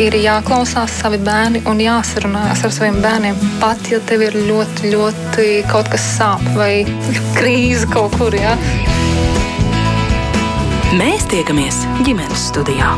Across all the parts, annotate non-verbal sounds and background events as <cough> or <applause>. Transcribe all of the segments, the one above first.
ir jāklausās savi bērni un jāsarunājas ar saviem bērniem. Pat ja tev ir ļoti, ļoti kaut kas sāp vai <laughs> krīze kaut kur. Ja? Mēs tiekamies ģimenes studijā.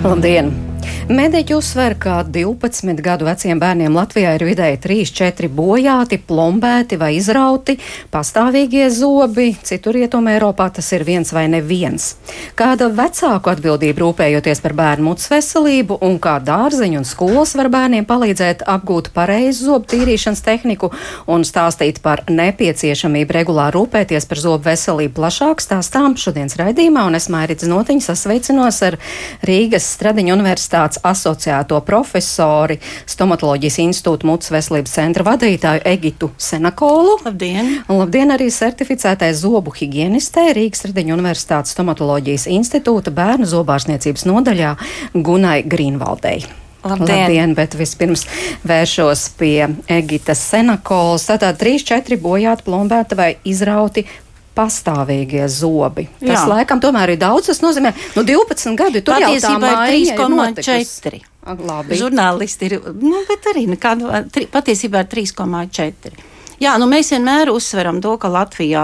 Labdien! Mediķi uzsver, ka 12 gadu veciem bērniem Latvijā ir vidēji 3-4 bojāti, plombēti vai izrauti pastāvīgie zobi. Citur rietumē Eiropā tas ir viens vai neviens. Kāda vecāku atbildība rūpējoties par bērnu mutes veselību un kā dārziņu un skolas var bērniem palīdzēt apgūt pareizu zobu tīrīšanas tehniku un stāstīt par nepieciešamību regulāri rūpēties par zobu veselību plašāk stāstām šodienas raidījumā, un es Mairits Notiņš sasveicinos ar Rīgas Stradiņu universitātes asociēto profesori, Stomatoloģijas institūta mutes veselības centra vadītāju Egitu Senakolu. Labdien! Un labdien arī certificētai zobu higienistē Rīgas Radiņu Universitātes Stomatoloģijas institūta bērnu zobārsniecības nodaļā Gunai Grīnvaldei. Labdien. Labdien, bet vispirms vēršos pie Egitas Senakolas. Tātad 3-4 bojāti, plombēti vai izrauti pastāvīgie zobi. Tas Jā. laikam tomēr ir daudz. Tas nozīmē, nu 12 gadi tur jau tā Patiesībā maiņa ir ir notikusi. 3,4. Ak, Labi. Žurnālisti ir, nu, bet arī nekādu, tri, patiesībā ir 3,4. Jā, nu mēs vienmēr uzsveram to, ka Latvijā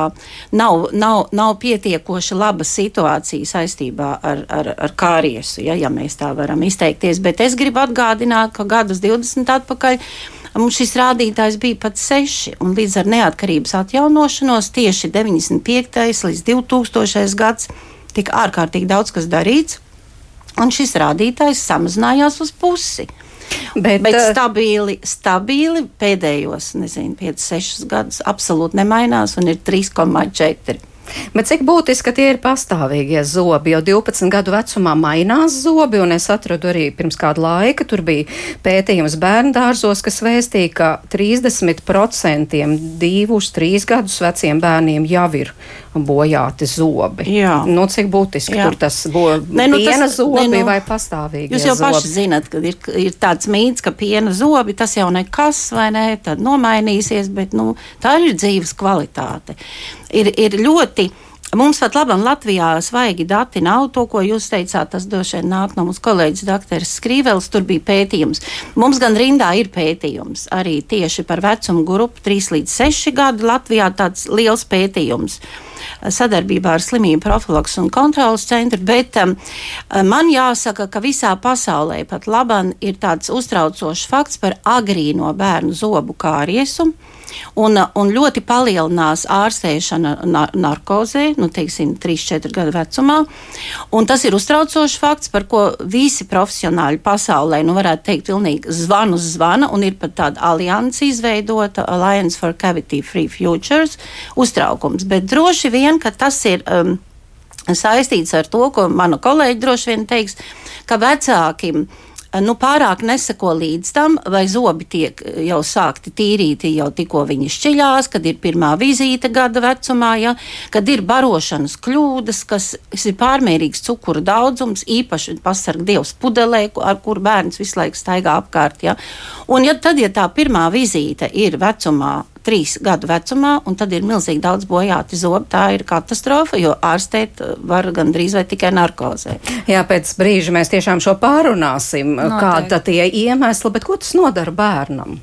nav, nav, nav pietiekoši laba situācija saistībā ar, ar, ar kāriesu, ja, ja mēs tā varam izteikties. Bet es gribu atgādināt, ka gadus 20 atpakaļ mums šis rādītājs bija pat 6, un līdz ar neatkarības atjaunošanos tieši 95. līdz 2000. gads tika ārkārtīgi daudz kas darīts, un šis rādītājs samazinājās uz pusi. Bet, Bet eh, stabili, stabili pēdējos, nezinu, 5, 6 gadus absolūti nemainās un ir 3,4. Bet cik būtiski, ka tie ir pastāvīgie zobi, jo 12 gadu vecumā mainās zobi, un es atradu arī pirms kāda laika, tur bija pētījums bērnu dārzos, kas vēstīja, ka 30% divus, trīs gadus veciem bērniem jau ir bojāti zobi. Jā. Nu, cik būtiski Jā. tur tas būs Nē, nu, tas- piena zobi nē, nu, vai pastāvīgi Jūs jau zobi? paši zinat, ka ir, ir tāds mīts, ka piena zobi tas jau nekas, vai ne, tad nomainīsies, bet nu, tā ir dzīves kvalitāte. Ir, ir ļoti. Mums pat labam Latvijā svaigi dati nav. To, ko jūs teicāt, tas droši vien nāk no mūsu kolēģis dr. Skrīvels. Tur bija pētījums. Mums gan rindā ir pētījums arī tieši par vecumu grupu 3 līdz 6 gadu. Latvijā tāds liels pētījums sadarbībā ar slimību profilaks un kontrolas centru, bet um, man jāsaka, ka visā pasaulē pat labam ir tāds uztraucošs fakts par agrīno bērnu zobu kāriesu. Un, un ļoti palielinās ārstēšana nar narkozē, nu, teiksim, 3-4 gadu vecumā. Un tas ir uztraucošs fakts, par ko visi profesionāļi pasaulē, nu, varētu teikt, pilnīgi zvanu zvana, un ir pat tāda alianse izveidota, Alliance for Cavity Free Futures, uztraukums. Bet droši vien, ka tas ir. Um, saistīts ar to, ko mana kolēģi droši vien teiks, ka vecākiem nu, pārāk neseko līdz tam, vai zobi tiek jau sākti tīrīti jau tikko viņi šķiļās, kad ir pirmā vizīte gada vecumā, ja, kad ir barošanas kļūdas, kas ir pārmērīgs cukuru daudzums, īpaši pasarg Dievs pudelē, ar kur bērns visu laiku staigā apkārt. Ja. Un ja tad, ja tā pirmā vizīte ir vecumā, trīs gadu vecumā, un tad ir milzīgi daudz bojāti zobi. Tā ir katastrofa, jo ārstēt var gandrīz vai tikai narkozē. Jā, pēc brīža mēs tiešām šo pārunāsim, kāda tie iemesli, bet ko tas nodara bērnam?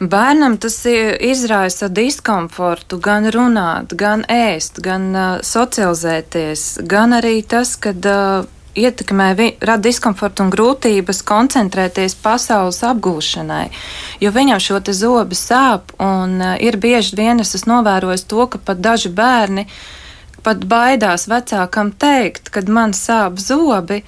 Bērnam tas izraisa diskomfortu, gan runāt, gan ēst, gan uh, socializēties, gan arī tas, ka uh, ietekmē, vi- rada diskomfortu un grūtības koncentrēties pasaules apgūšanai, jo viņam šo te zobu sāp, un uh, ir bieži vien es esmu novērojis to, ka pat daži bērni pat baidās vecākam teikt, kad man sāp zobi.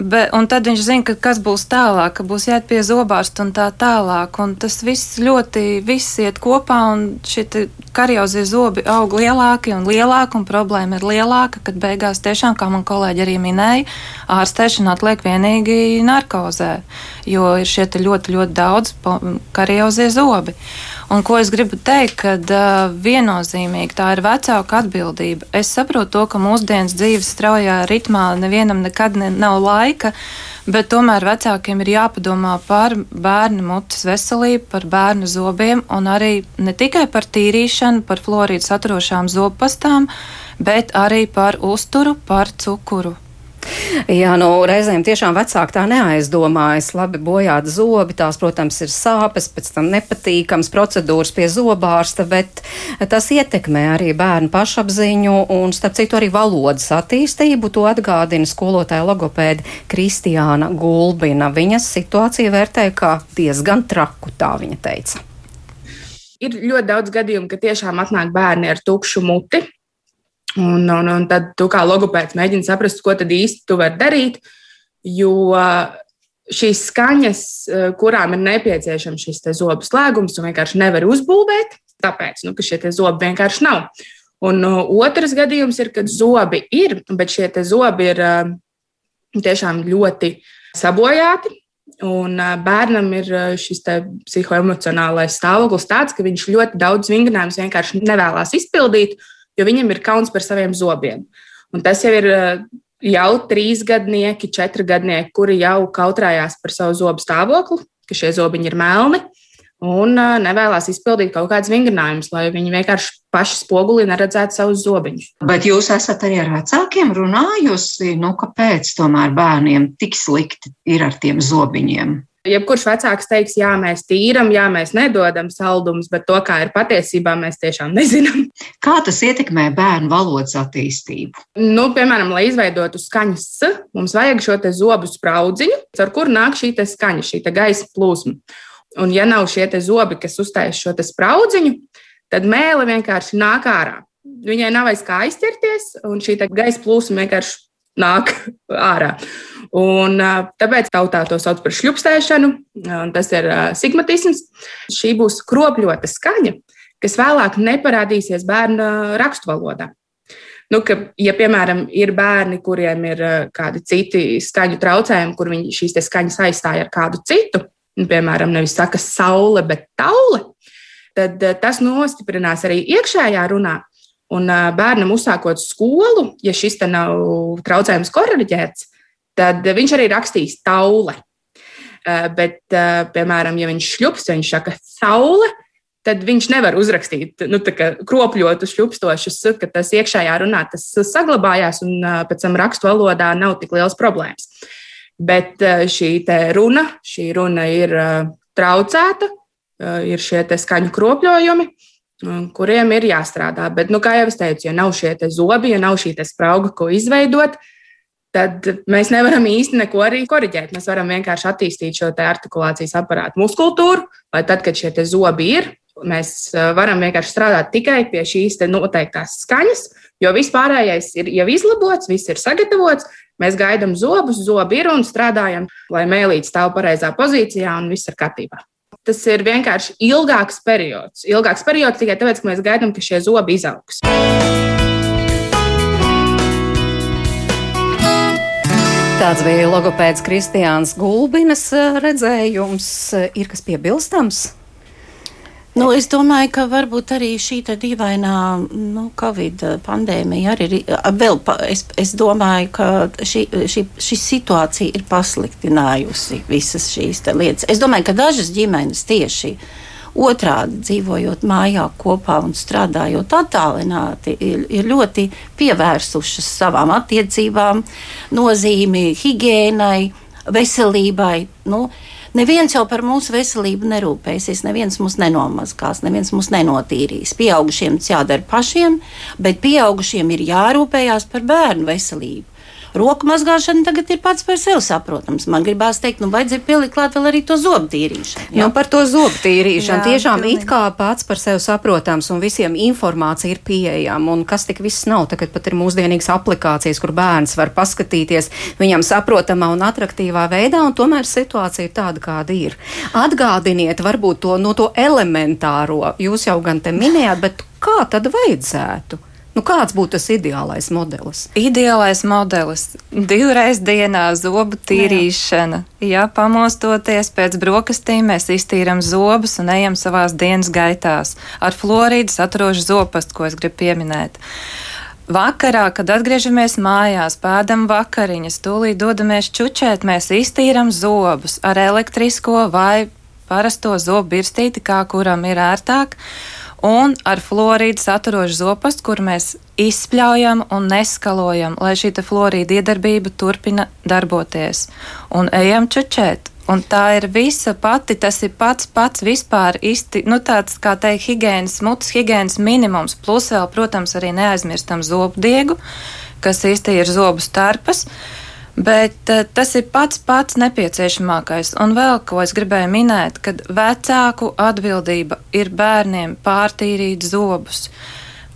Be, un tad viņš zina, ka kas būs tālāk, ka būs jāiet pie zobārsta un tā tālāk. Un tas viss ļoti viss iet kopā, un šie te kariozie zobi aug lielāki un lielāki, un problēma ir lielāka, kad beigās tiešām, kā man kolēģi arī minēja, ārstēšana atliek vienīgi narkozē, jo ir šie ļoti, ļoti daudz kariozie zobi. Un ko es gribu teikt, kad uh, viennozīmīgi tā ir vecāka atbildība. Es saprotu to, ka mūsdienas dzīves straujā ritmā nevienam nekad ne, nav laika, bet tomēr vecākiem ir jāpadomā par bērnu mutes veselību, par bērnu zobiem un arī ne tikai par tīrīšanu, par florīdu saturošām zobpastām, bet arī par uzturu, par cukuru. Jā, nu, reizēm tiešām vecāki tā neaizdomājas. Labi, bojāt zobi, tās, protams, ir sāpes, pēc tam nepatīkams procedūras pie zobārsta, bet tas ietekmē arī bērnu pašapziņu un, starp citu, arī valodas attīstību. To atgādina skolotāja logopēda Kristiāna Gulbina. Viņas situāciju vērtēja kā diezgan traku, tā viņa teica. Ir ļoti daudz gadījumu, ka tiešām atnāk bērni ar tukšu muti, Un, un, un tad tu kā logopēds mēģini saprast, ko tad īsti tu vari darīt. Jo šīs skaņas, kurām ir nepieciešams šis zobu slēgums, tu vienkārši nevari uzbūvēt, tāpēc, nu, ka šie zobi vienkārši nav. Un otrs gadījums ir, kad zobi ir, bet šie zobi ir tiešām ļoti sabojāti. Un bērnam ir šis psihoemocionālais stāvoklis tāds, ka viņš ļoti daudz vingrinājumus vienkārši nevēlas izpildīt, jo viņam ir kauns par saviem zobiem. Un tas jau ir eh, jau trīs gadnieki, četri gadnieki, kuri jau kautrējās par savu zobu stāvokli, ka šie zobiņi ir melni. Un eh, nevēlas izpildīt kaut kādus vingrinājumus, lai viņi vienkārši paši spogulī neredzētu savus zobiņus. Bet jūs esat arī ar vecākiem runājusi, nu, kāpēc tomēr bērniem tik slikti ir ar tiem zobiņiem? Jebkurš vecāks teiks, jā, mēs tīram, jā, mēs nedodam saldumus, bet to, kā ir patiesībā, mēs tiešām nezinām. <laughs> Kā tas ietekmē bērnu valodas attīstību? Nu, piemēram, lai izveidotu skaņas, mums vajag šo zobu spraudziņu, ar kuru nāk šī skaņa, šī gaisa plūsma. Un, ja nav šie zobi, kas uztais šo spraudziņu, tad mēlē vienkārši nāk ārā. Viņai nav aiz kā aizķerties, un šī gaisa plūsma vienkārši nāk <laughs> ārā. Un, tāpēc tautā to sauc par šļupstēšanu, un tas ir sigmatisms. Šī būs kropļota skaņa, kas vēlāk neparādīsies bērna raksturvalodā. Nu, ka, ja, piemēram, ir bērni, kuriem ir kādi citi skaņu traucējumi, kur viņi šīs skaņas aizstāja ar kādu citu, nu, piemēram, nevis saka saule, bet taule, tad tas nostiprinās arī iekšējā runā. Un bērnam uzsākot skolu, ja šis nav traucējums korģēts, tad viņš arī rakstīs taule. Eh, bet, eh, piemēram, ja viņš šļups, viņš saka saule, tad viņš nevar uzrakstīt nu, kropļotus, šļupstošus, ka tas iekšējā runā tas saglabājās un eh, pēc tam rakstu valodā nav tik liels problēmas. Bet šī runa, šī runa ir traucēta, ir šie skaņu kropļojumi, kuriem ir jāstrādā. Bet, nu, kā jau es teicu, ja nav šie zobi, ja nav šī sprauga, ko izveidot, tad mēs nevaram īsti neko arī korrigēt. Mēs varam vienkārši attīstīt šo artikulācijas aparātu muskultūru, lai tad, kad šie zobi ir, mēs eh, varam vienkārši strādāt tikai pie šīs noteiktās skaņas, jo viss pārējais ir jau izlabots, viss ir sagatavots. Mēs gaidām zobus, zobi ir un strādājam, lai mēlīte stāv pareizā pozīcijā un viss ir kārtībā. Tas ir vienkārši ilgāks periods. Ilgāks periods tikai tāpēc, ka mēs gaidām, ka šie zobi izaugs. Tāds bija logopēds Kristiāns Gulbinas eh, redzējums. Ir kas piebilstams? Nu, es domāju, ka varbūt arī šī dīvainā nu, Covid pandēmija arī ir. Vēl, es, es domāju, ka šī, šī, šī situācija ir pasliktinājusi visas šīs lietas. Es domāju, ka dažas ģimenes tieši Otrādi dzīvojot mājā kopā un strādājot attālināti, ir, ir ļoti pievērsušas savām attiecībām, nozīmi higiēnai, veselībai. Nu, Neviens jau par mūsu veselību nerūpēsies, neviens mūs nenomazgās, neviens mūs nenotīrīs. Pieaugušiem tas jādara pašiem, bet pieaugušiem ir jārūpējās par bērnu veselību. Roku mazgāšana tagad ir pats par sevi saprotams. Man gribās teikt, nu, vajadzēja pielikt klāt vēl arī to zobu tīrīšanu. Nu, par to zobu tīrīšanu. Jā, tiešām pilnīgi. it kā pats par sevi saprotams un visiem informācija ir pieejama. Un kas tik viss nav, tagad pat ir mūsdienīgas aplikācijas, kur bērns var paskatīties viņam saprotamā un atraktīvā veidā, un tomēr situācija ir tāda, kāda ir. Atgādiniet varbūt to no to elementāro, jūs jau gan te minējāt, bet kā tad vajadzētu? Nu, kāds būtu tas ideālais modelis? Ideālais modelis - divreiz dienā zobu tīrīšana. Jā, pamostoties pēc brokastīm, mēs iztīram zobus un ejam savās dienas gaitās ar florīdu saturošu zopastu, ko es gribu pieminēt. Vakarā, kad atgriežamies mājās, pēdam vakariņas, tūlīt dodamies čučēt, mēs iztīram zobus ar elektrisko vai parasto zobu birstīti, kā kuram ir ērtāk un ar florīdu saturošu zopastu, kur mēs izspļaujam un neskalojam, lai šī florīda iedarbība turpina darboties. Un ejam čučēt. Un tā ir visa pati, tas ir pats pats vispār izti, nu tāds, kā teikt, higienas, mutes higienas minimums, plus vēl, protams, arī neaizmirstam zobu diegu, kas īsti ir zobu starpas. Uh, Bet uh, tas ir pats pats nepieciešamākais. Un vēl ko es gribēju minēt, kad vecāku atbildība ir bērniem pārtīrīt zobus.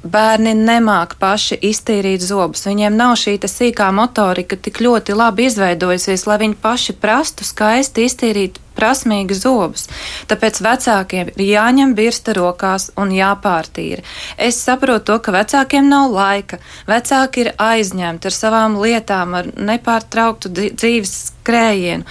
Bērni nemāk paši iztīrīt zobus. Viņiem nav šī sīkā motorika tik ļoti labi izveidojusies, lai viņi paši prastu skaisti iztīrīt prasmīgi zobus. Tāpēc vecākiem ir jāņem birsta rokās un jāpārtīra. Es saprotu to, ka vecākiem nav laika. Vecāki ir aizņemti ar savām lietām, ar nepārtrauktu dzīves skrējienu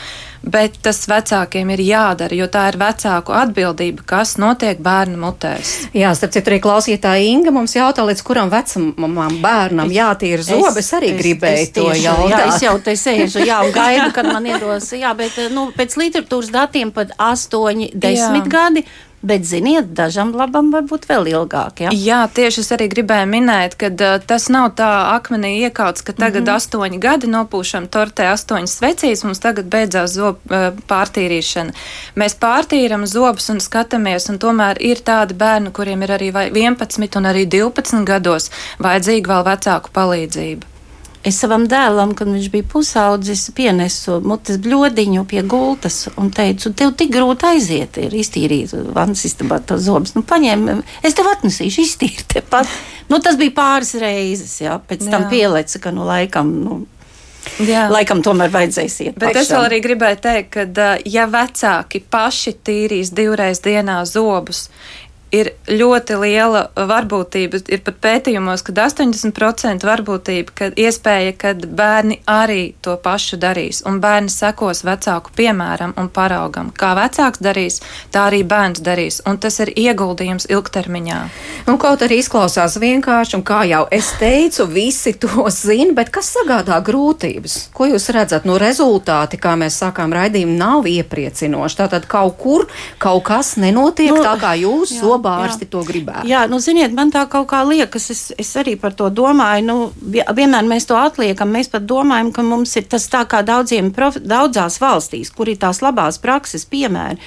bet tas vecākiem ir jādara, jo tā ir vecāku atbildība, kas notiek bērnu mutēs. Jā, starp citu, arī klausītāja Inga mums jautā, līdz kuram vecumam bērnam jātīra zobe. Es arī es, gribēju es, es to tieši, jautāt. Jā, es jau te sēžu, jā, un gaidu, kad man iedos, jā, bet, nu, pēc literatūras datiem pat 8, 10 jā. gadi. Bet, ziniet, dažam labam var būt vēl ilgāk. Ja? Jā, tieši es arī gribēju minēt, ka uh, tas nav tā akmenī iekauts, ka tagad mm -hmm. astoņi gadi nopūšam tortē astoņas svecīs, mums tagad beidzās zobu uh, pārtīrīšana. Mēs pārtīram zobus un skatāmies, un tomēr ir tādi bērni, kuriem ir arī 11 un arī 12 gados vajadzīga vēl vecāku palīdzība. Es savam dēlam, kad viņš bija pusaudzis, pienesu mutes bļodiņu pie gultas un teicu, tev tik grūti aiziet, ir iztīrīt vannas istabā to zobus. Nu, paņem, es tev atnesīšu iztīrt tepat. Nu, tas bija pāris reizes, jā, pēc jā. tam pieleca, ka nu laikam. Nu, Jā. Laikam tomēr vajadzēs iet. Bet pašam. es vēl arī gribēju teikt, ka, ja vecāki paši tīrīs divreiz dienā zobus, ir ļoti liela varbūtība. Ir pat pētījumos, ka 80% varbūtība, ka iespēja, ka bērni arī to pašu darīs, un bērni sekos vecāku piemēram un paraugam. Kā vecāks darīs, tā arī bērns darīs, un tas ir ieguldījums ilgtermiņā. Un kaut arī izklausās vienkārši, un kā jau es teicu, visi to zina, bet kas sagādā grūtības? Ko jūs redzat? No rezultāti, kā mēs sākām raidījumu, nav iepriecinoši. Tātad kaut kur kaut kas nenotiek nu, tā, kā jūs. Jā zobārsti jā. to gribētu. Jā, nu, ziniet, man tā kaut kā liekas, es, es arī par to domāju. Nu, vienmēr mēs to atliekam. Mēs pat domājam, ka mums ir tas tā kā daudziem, prof, daudzās valstīs, kur ir tās labās prakses piemēri,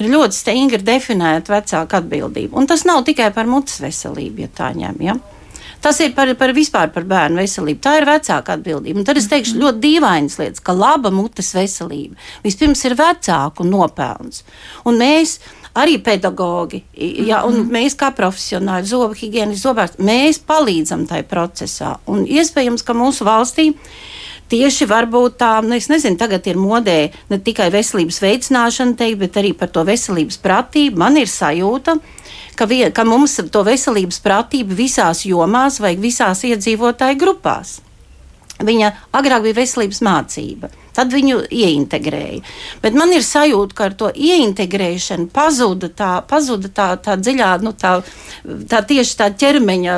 ir ļoti stingri definēta vecāka atbildība. Un tas nav tikai par mutes veselību, ja tā ņem. Ja? Tas ir par, par vispār par bērnu veselību. Tā ir vecāka atbildība. Un tad es teikšu ļoti dīvainas lietas, ka laba mutes veselība vispirms ir vecāku nopelns. Un mēs arī pedagogi, ja, un -hmm. mēs kā profesionāļi, zobu higiēnisti, zobārsti, mēs palīdzam tajā procesā. Un iespējams, ka mūsu valstī tieši varbūt tā, nu, es nezinu, tagad ir modē ne tikai veselības veicināšana, teikt, bet arī par to veselības pratību. Man ir sajūta, ka, vien, ka mums to veselības pratību visās jomās vajag visās iedzīvotāju grupās. Viņa agrāk bija veselības mācība. Tad viņu ieintegrēja. Bet man ir sajūta, ka ar to ieintegrēšanu pazuda tā, pazuda tā, tā dziļā, nu, tā, tā tieši tā ķermeņa,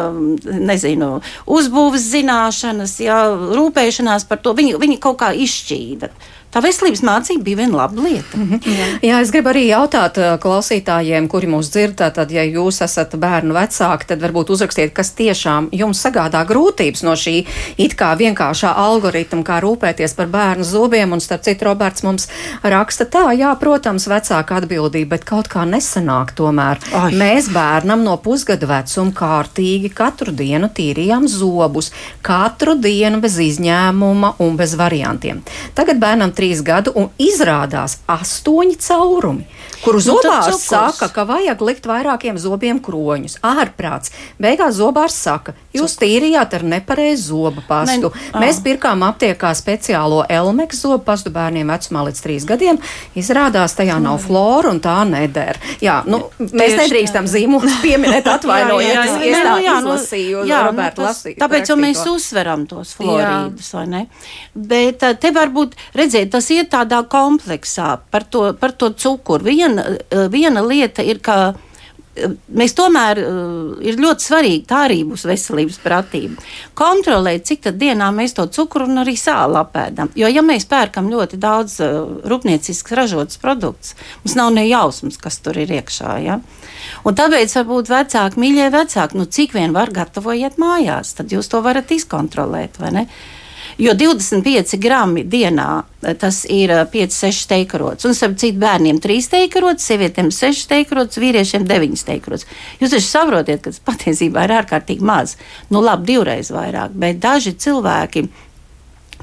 nezinu, uzbūves zināšanas, jā, rūpēšanās par to. Viņi, viņi kaut kā izšķīda. Tā veselības mācība bija viena laba lieta. Mm -hmm. Jā. Jā, es gribu arī jautāt uh, klausītājiem, kuri mūs dzird, tad, ja jūs esat bērnu vecāki, tad varbūt uzrakstiet, kas tiešām jums sagādā grūtības no šī it kā vienkāršā algoritma, kā rūpēties par bērnu zobiem. Un starp citu, Roberts mums raksta tā, jā, protams, vecāka atbildība, bet kaut kā nesanāk tomēr. Ai. Mēs bērnam no pusgada vecuma kārtīgi katru dienu tīrījām zobus, katru dienu bez izņēmuma un bez variantiem. Tagad bērnam trīs gadu, un izrādās astoņi caurumi, kuru Nu, zobārs cukurs. saka, ka vajag likt vairākiem zobiem kroņus. Ārprāts. Beigās zobārs saka, jūs tīrījāt ar nepareizu zobu pastu. Ne- Mēs pirkām aptiekā speciālo elmeksu zobu pastu bērniem vecumā līdz trīs gadiem. Izrādās, tajā nav flora un tā neder. Jā, nu, mēs nedrīkstam zīmolus <laughs> pieminēt, atvainojiet, Jā, jā, es jā. Nu, jā, nu, izlasīju jā, nu, Robertu tas- lasīju. Tāpēc jau mēs uzsveram tos florīdus, vai ne? Bet eh, te varbūt, redziet, tas iet tādā kompleksā par to, par to cukuru. Viena, eh, viena lieta ir, ka eh, mēs tomēr eh, ir ļoti svarīgi, tā arī būs veselības pratība. Kontrolēt, cik tad dienā mēs to cukuru un arī sāli apēdam. Jo, ja mēs pērkam ļoti daudz uh, rūpnieciski ražotas produktus, mums nav ne jausmas, kas tur ir iekšā. Ja? Un tāpēc varbūt vecāki, mīļie vecāki, nu cik vien var gatavojiet mājās, tad jūs to varat izkontrolēt, vai ne? Jo 25 gramu dienā eh, tas ir 5-6 teikarots. Un, starp citu, bērniem 3 teikarots, sievietēm 6 teikarots, vīriešiem 9 teikarots. Jūs taču saprotiet, ka tas patiesībā ir ārkārtīgi maz. Nu, labi, divreiz vairāk, bet daži cilvēki.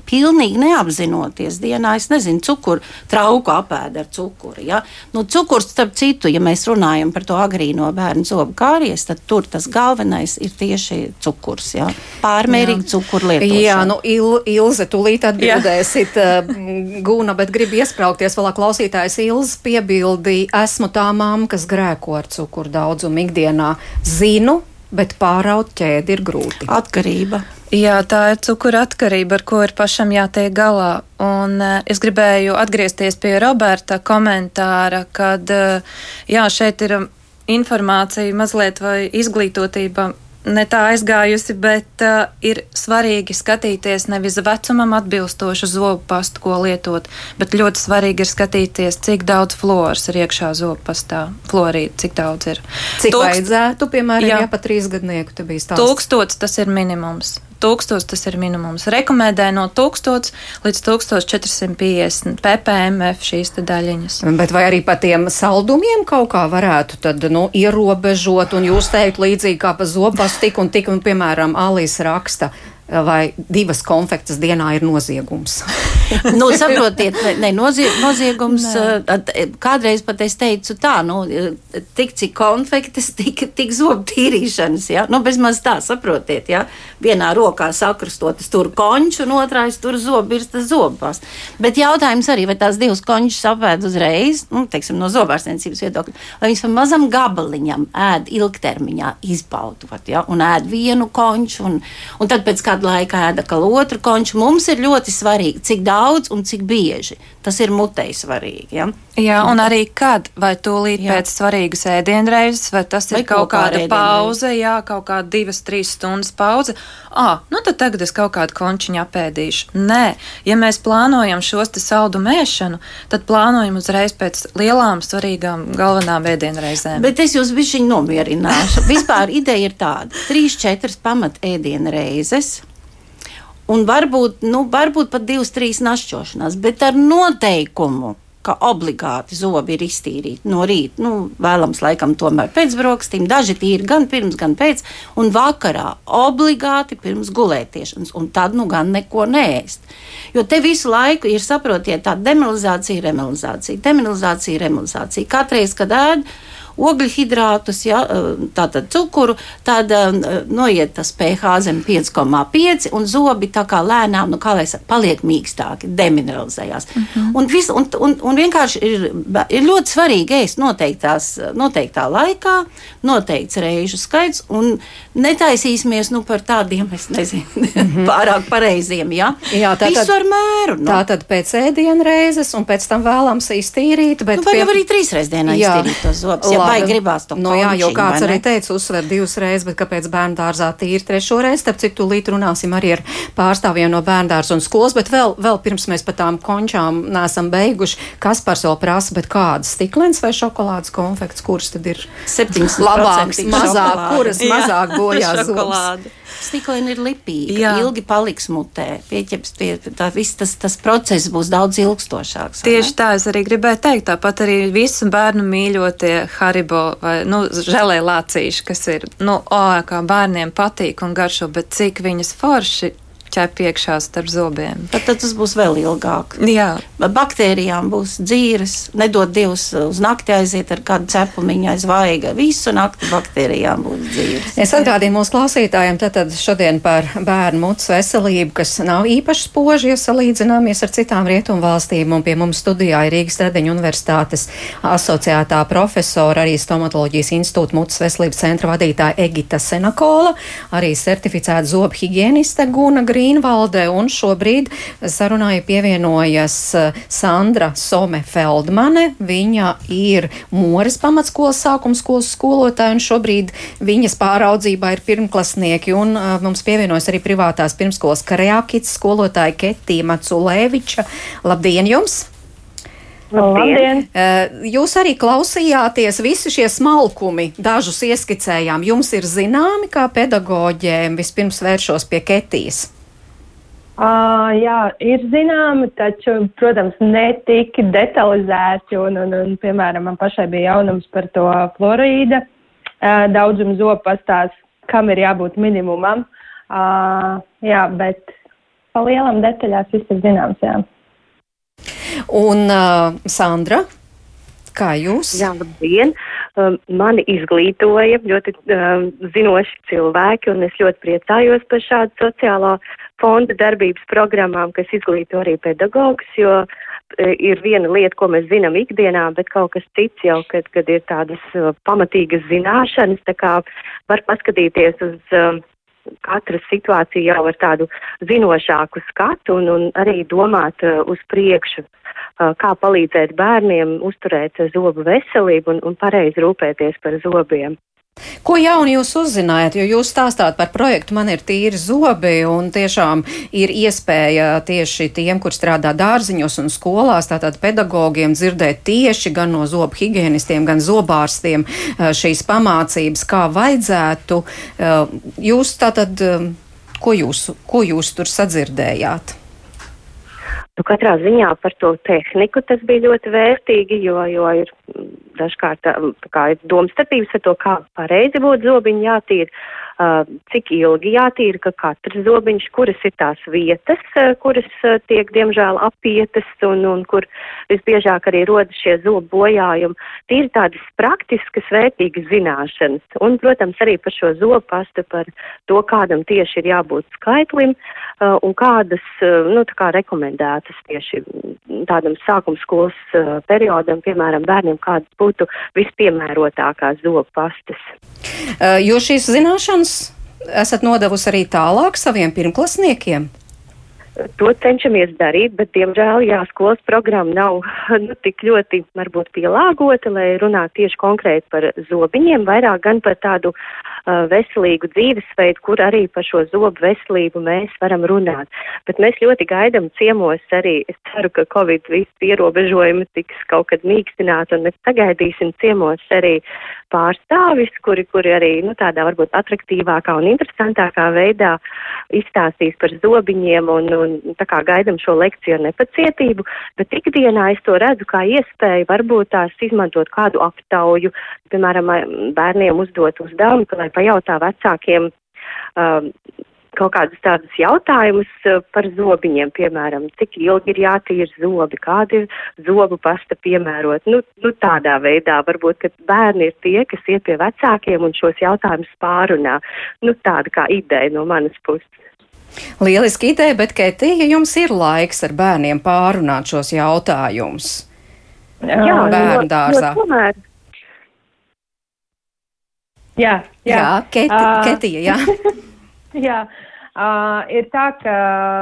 Pilnīgi neapzinoties dienā, es nezinu, cukuru trauku apēda ar cukuru. Ja? Nu, cukurs, starp citu, ja mēs runājam par to agrīno bērnu zobu kāries, tad tur tas galvenais ir tieši cukurs. Ja? Pārmērīgi cukuru lietošana. Jā, nu, Il, Ilze, tūlīt atbildēsit, <laughs> Gūna, bet gribu iesprāgties vēl klausītājs Ilze piebildi. Esmu tā mamma, kas grēko ar cukuru daudzumu ikdienā. Zinu, bet pāraut ķēdi ir grūti. Atkarība. Jā, tā ir cukura atkarība, ar ko ir pašam jātiek galā. Un uh, es gribēju atgriezties pie Roberta komentāra, kad uh, jā, šeit ir um, informācija mazliet vai izglītotība. Ne tā aizgājusi, bet uh, ir svarīgi skatīties nevis vecumam atbilstošu zobu pastu, ko lietot, bet ļoti svarīgi ir skatīties, cik daudz floras ir iekšā zobu pastā. Florīda, cik daudz ir. Cik Tūkst- vajadzētu, piemēram, Jā. ja pat trīs gadnieku te bija stāsts? Tūkstots tas ir minimums. Tūkstots tas ir minimums. Rekomendē no 1000 līdz 1450 ppmf šīs daļiņas. Bet vai arī par tiem saldumiem kaut kā varētu tad, nu, ierobežot, un jūs teikt līdzīgi kā pa zopas tik un tik, un, piemēram, Alīs raksta, vai divas konfektes dienā ir noziegums? <laughs> nu, saprotiet, ne, ne, nozie, noziegums. eh, at- Kādreiz pat es teicu, tā, nu, eh, tik cik konfektes, <laughs> tik, tik zobu tīrīšanas. Ja? Nu, bezmaz tā, saprotiet, ja? vienā rokā sakrustot, es tur konču, un otrā es tur zobīrstas zobās. Bet jautājums arī, vai tās divas končus apēd uzreiz, nu, teiksim, no zobārstniecības viedokļa, lai viņas pa mazam gabaliņam ēd ilgtermiņā izbaudot, ja? un ēd vienu konču, un, un tad pēc kāda laika ēda kā otru konču. Mums ir ļoti svarīgi, cik daudz un cik bieži. Tas ir mutei svarīgi. Ja? Jā, un arī kad, vai tūlīt Jā. pēc svarīgas ēdienreizes, vai tas Vai ir kaut kāda pauze, jā, kaut kāda divas, trīs stundas pauze. Ah, nu tad tagad es kaut kādu končiņu apēdīšu. Nē, ja mēs plānojam šos te saldu mēšanu, tad plānojam uzreiz pēc lielām, svarīgām galvenām ēdienreizēm. Bet es jūs bišķiņ nomierināšu. Vispār ideja ir tāda - trīs, četras pamat ēdienu reizes. Un varbūt, nu, varbūt pat divas, trīs našķošanās, bet ar noteikumu, ka obligāti zobi ir iztīrīti no rīta. Nu, vēlams, laikam, tomēr pēc brokastīm. Daži tīri gan pirms, gan pēc, un vakarā obligāti pirms gulētiešanas, un tad nu gan neko nēst. Jo te visu laiku ir, saprotiet, tā demilizācija, remilizācija, demilizācija, remilizācija. Katreiz, kad ēd, ogļhidrātus, ja, tātad cukuru, tad um, noiet tas pH zem 5,5 un zobi tā kā lēnām, nu kā lai saka, paliek mīkstāki, demineralizējās. Mm -hmm. un, vis, un, un, un vienkārši ir, ir ļoti svarīgi ēst noteiktās, noteiktā laikā, noteikts reižu skaits un netaisīsimies nu, par tādiem, es nezinu, mm -hmm. <laughs> pārāk pareiziem, ja? Jā, tā tad- ar mēru. Nu. Tā tad pēc ēdienu reizes, un pēc tam vēlams iztīrīt. Bet Nu, var pie- jau arī trīs reizes dienā Jā. iztīrīt tos zobus, ja Baigi gribās to Nu, jā, jo kāds vai arī teica, uzsver divas reizes, bet kāpēc bērnu dārzā tīri trešo reizi? Starp citu, tūlīt runāsim arī ar pārstāvjiem no bērnu dārza un skolas, bet vēl, vēl pirms mēs par tām končām neesam beiguši, kas par so prasa, bet kādas stiklens vai šokolādes konfekts, kuras tad ir 70% labāks, mazāk, kuras mazāk bojā Stiklina ir lipīga, Jā. ilgi paliks mutē. Pieķeps pie tā, viss tas, tas process būs daudz ilgstošāks. Tieši ne? tā es arī gribēju teikt. Tāpat arī visu bērnu mīļotie haribo vai nu, žēlē lācīši, kas ir, nu, o, kā bērniem patīk un garšo, bet cik viņas forši ķep iekšā starp zobiem. Tad, tad tas būs vēl ilgāk. Jā. Baktērijām būs dzīves, nedod Dievs uz nakti aiziet ar kādu cepumiņu aiz vaiga. Visu nakti baktērijām būs dzīves. Es atgādīju mūsu klausītājiem tātad šodien par bērnu mutes veselību, kas nav īpaši spoži, ja salīdzināmies ar citām rietumu valstīm, un pie mums studijā ir Rīgas Tradeņu universitātes asociētā profesora, arī stomatoloģijas institūta mutes veselības centra vadītāja Egita Senakola, arī certificēta zobu higieniste Guna Grīnvalde, un šobrīd sarunāja pievienojas eh, Sandra Some Feldmane. Viņa ir Moras pamatskolas sākums skolas skolotāja, un šobrīd viņas pāraudzībā ir pirmklasnieki, un uh, mums pievienojas arī privātās pirmskolas Karjakits skolotāja Ketija Maculēviča. Labdien jums! Labdien! Uh, Jūs arī klausījāties, visi šie smalkumi, dažus ieskicējām. Jums ir zināmi, kā pedagoģiem vispirms vēršos pie Ketijas? Uh, jā, ir zināmi, taču, protams, ne tik detalizēti. Un, un, un, piemēram, man pašai bija jaunums par to fluorīda uh, daudzumu zobu pastāst, kam ir jābūt minimumam. Uh, jā, bet pa lielam detaļās viss ir zināms. Jā. Un uh, Sandra, kā jūs? Jā, labdien! Um, mani izglītoja ļoti um, zinoši cilvēki, un es ļoti priecājos par šādu sociālā fonda darbības programmām, kas izglīto arī pedagogus, jo e, ir viena lieta, ko mēs zinām ikdienā, bet kaut kas cits jau, kad, kad ir tādas uh, pamatīgas zināšanas, tā kā var paskatīties uz uh, katra situācija jau ar tādu zinošāku skatu un, un arī domāt uh, uz priekšu, uh, kā palīdzēt bērniem uzturēt zobu veselību un, un pareizi rūpēties par zobiem. Ko jaunu jūs uzzinājāt, jo jūs stāstāt par projektu Man ir tīri zobi un tiešām ir iespēja tieši tiem, kur strādā dārziņos un skolās, tātad pedagogiem dzirdēt tieši gan no zobu higienistiem, gan zobārstiem eh, šīs pamācības, kā vajadzētu. Eh, jūs tātad, eh, ko jūs, ko jūs tur sadzirdējāt? Nu, katrā ziņā par to tehniku tas bija ļoti vērtīgi, jo, jo ir dažkārt tā, kā ir domstarpības ar to, kā pareizi būtu zobiņi jātīra, cik ilgi jātīra, ka katrs zobiņš, kuras ir tās vietas, uh, kuras uh, tiek diemžēl apietas un, un kur visbiežāk arī rodas šie zobu bojājumi. Tīri tādas praktiskas, vērtīgas zināšanas. Un, protams, arī par šo zobu pastu, par to, kādam tieši ir jābūt skaitlim uh, un kādas, nu, tā kā rekomendētas tieši tādam sākumskolas periodam, piemēram, bērniem, kādas būtu vispiemērotākās zobu pastas. Jo šīs zināšanas esat nodevusi arī tālāk saviem pirmklasniekiem? To cenšamies darīt, bet, diemžēl, jā, skolas programma nav nu, tik ļoti varbūt pielāgota, lai runātu tieši konkrēti par zobiņiem, vairāk gan par tādu veselīgu dzīvesveidu, kur arī par šo zobu veselību mēs varam runāt. Bet mēs ļoti gaidam ciemos arī, es ceru, ka Covid visi ierobežojumi tiks kaut kad mīkstināti, un mēs sagaidīsim ciemos arī pārstāvis, kuri, kuri arī, nu, tādā varbūt atraktīvākā un interesantākā veidā izstāstīs par zobiņiem un, un tā kā gaidam šo lekciju ar nepacietību, bet ikdienā es to redzu kā iespēju varbūt tās izmantot kādu aptauju, piemēram, bērniem uzdot uzdevumu, lai pajautā vecākiem, um, kaut kādus tādus jautājumus par zobiņiem, piemēram, cik ilgi ir jātīra zobi, kāda ir zobu pasta piemērot. Nu, nu, tādā veidā varbūt, ka bērni ir tie, kas iet pie vecākiem un šos jautājumus pārunā. Nu, tāda kā ideja no manas puses. Lieliski ideja, bet, Ketija, jums ir laiks ar bērniem pārunāt šos jautājumus. Jā, bērnu dārzā. Tomēr Jā, jā. Jā, Keti, Ā. Ketija, jā. <laughs> jā. Uh, ir tā, ka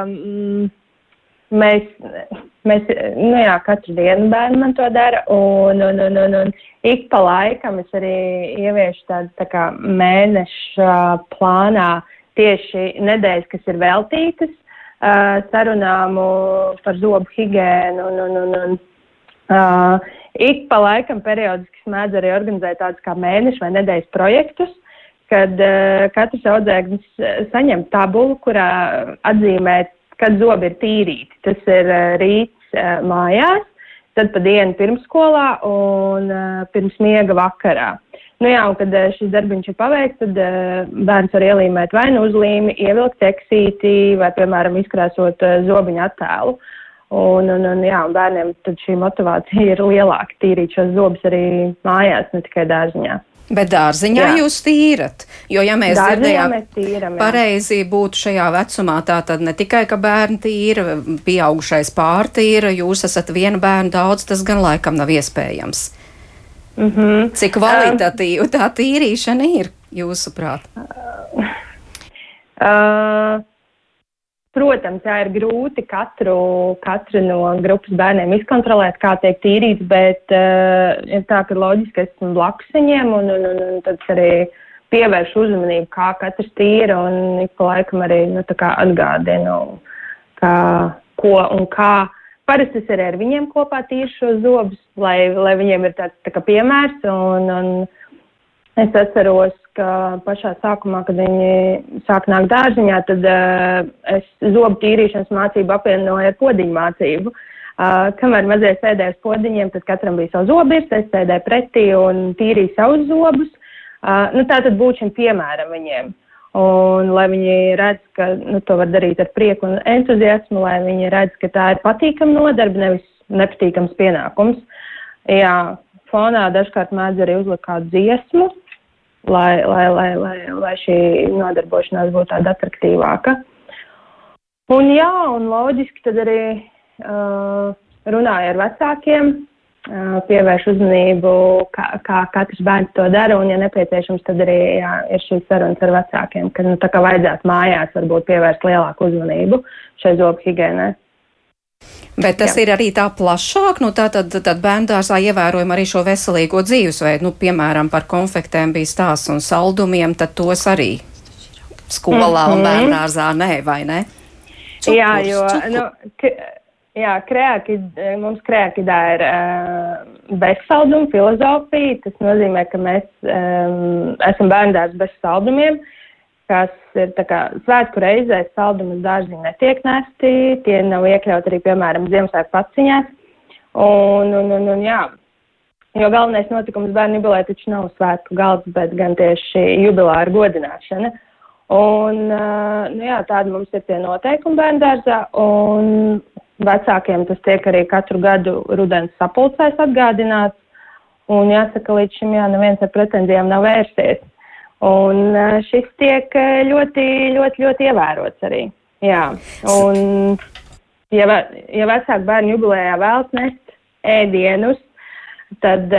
mm, mēs, mēs, nu jā, katru dienu bērni man to dara, un, un, un, un, un ik pa laikam es arī ieviešu tādu tā kā mēneša plānā tieši nedēļas, kas ir veltītas uh, sarunām par zobu higiēnu un, un, un, un uh, ik pa laikam periodiski smēdz arī organizēt tādus kā mēnešu vai nedēļas projektus, kad uh, katrs audzēknis uh, saņem tabulu, kurā atzīmē, kad zobi ir tīrīti. Tas ir uh, rīts uh, mājās, tad pa dienu pirmsskolā un uh, pirms miega vakarā. Nu jā, un kad uh, šis darbiņš ir paveikts, tad uh, bērns var ielīmēt vai nu uzlīmi, ievilkt tekstīti vai, piemēram, izkrāsot uh, zobiņu attēlu. Un, un, un, jā, un bērniem tad šī motivācija ir lielāka tīrīt šos zobus arī mājās, ne tikai dārziņā. Bet dārziņā jā. jūs tīrat. Jo, ja mēs dzirdējām, pareizi būtu šajā vecumā, tā tad ne tikai, ka bērni tīra, pieaugušais pārtīra, jūs esat viena bērna daudz, tas gan laikam nav iespējams. Mm -hmm. Cik kvalitatīva um, tā tīrīšana ir, jūsuprāt? Uh, uh, Protams, jā, ir grūti katru, katru no grupas bērniem izkontrolēt, kā tiek tīrīts, bet uh, ir tā, ka loģiski, esmu blakus viņiem un, un, un, un tad arī pievēršu uzmanību, kā katrs tīra un ik pa laikam arī nu, atgādinu, kā, ko un kā. Parasti es arī ar viņiem kopā tīru šos zobus, lai, lai viņiem ir tāds tā piemērs un, un es atceros, ka pašā sākumā, kad viņi sāk nākt dārziņā, tad uh, es zobu tīrīšanas mācību apvienoju ar podiņu mācību. Uh, kamēr mazie sēdēja uz podiņiem, tad katram bija savs zobis, es sēdēju pretī un tīrīju savus zobus. Uh, nu, tā tad būtu šim piemēram viņiem. Un lai viņi redz, ka nu, to var darīt ar prieku un entuziasmu, lai viņi redz, ka tā ir patīkama nodarbe, nevis nepatīkams pienākums. Jā, fonā dažkārt mēdz arī uzlikt kādu dziesmu, lai, lai, lai, lai, lai šī nodarbošanās būtu tāda attraktīvāka. Un jā, un loģiski tad arī uh, runāja ar vecākiem, uh, pievērš uzmanību, kā, kā katrs bērns to dara, un, ja nepieciešams, tad arī jā, ir šīs sarunas ar vecākiem, ka nu, tā kā vajadzētu mājās varbūt pievērst lielāku uzmanību šai zobu higiēnai. Bet tas Jā. ir arī tā plašāk, nu tā tad, tad bērndārzā ievērojam arī šo veselīgo dzīvesveidu, nu, piemēram, par konfektēm bija stāsts un saldumiem, tad tos arī skolā mm -hmm. un mhm. bērndārzā nē, vai ne? Cukurs, jā, jo, cukur. nu, jā, kreakid, mums kreakidā ir uh, bezsalduma filozofija, tas nozīmē, ka mēs um, esam bērndārs bez saldumiem. Uh, kas ir kā, svētku reizē saldumus dārziņi netiek nesti, tie nav iekļauti arī, piemēram, Ziemassvētku paciņās. Un, un, un, un, jā, jo galvenais notikums bērnu jubilē taču nav svētku galds, bet gan tieši jubilāra godināšana. Un, nu jā, tādi mums ir tie noteikumi bērnu dārzā, un vecākiem tas tiek arī katru gadu rudens sapulcēs atgādināts. Un jāsaka, līdz šim jā, neviens ar pretenzijām nav vērsies. Un šis tiek ļoti, ļoti, ļoti ievērots arī. Jā, un ja, ja vecāku bērnu jubilējā vēlas nest ēdienus, tad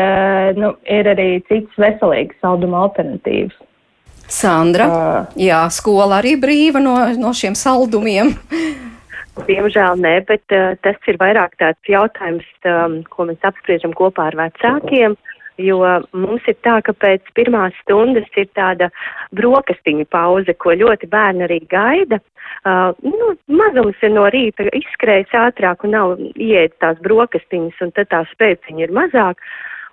nu, ir arī citas veselīgas salduma alternatīvas. Sandra, uh, jā, skola arī brīva no, no šiem saldumiem. Diemžēl nē, bet uh, tas ir vairāk tāds jautājums, um, ko mēs apspriežam kopā ar vecākiem. Uh, jo mums ir tā, ka pēc pirmās stundas ir tāda brokastiņa pauze, ko ļoti bērni arī gaida. Uh, nu, mazums ir no rīta izskrējis ātrāk un nav ieēdis tās brokastiņas, un tad tā spēciņa ir mazāk.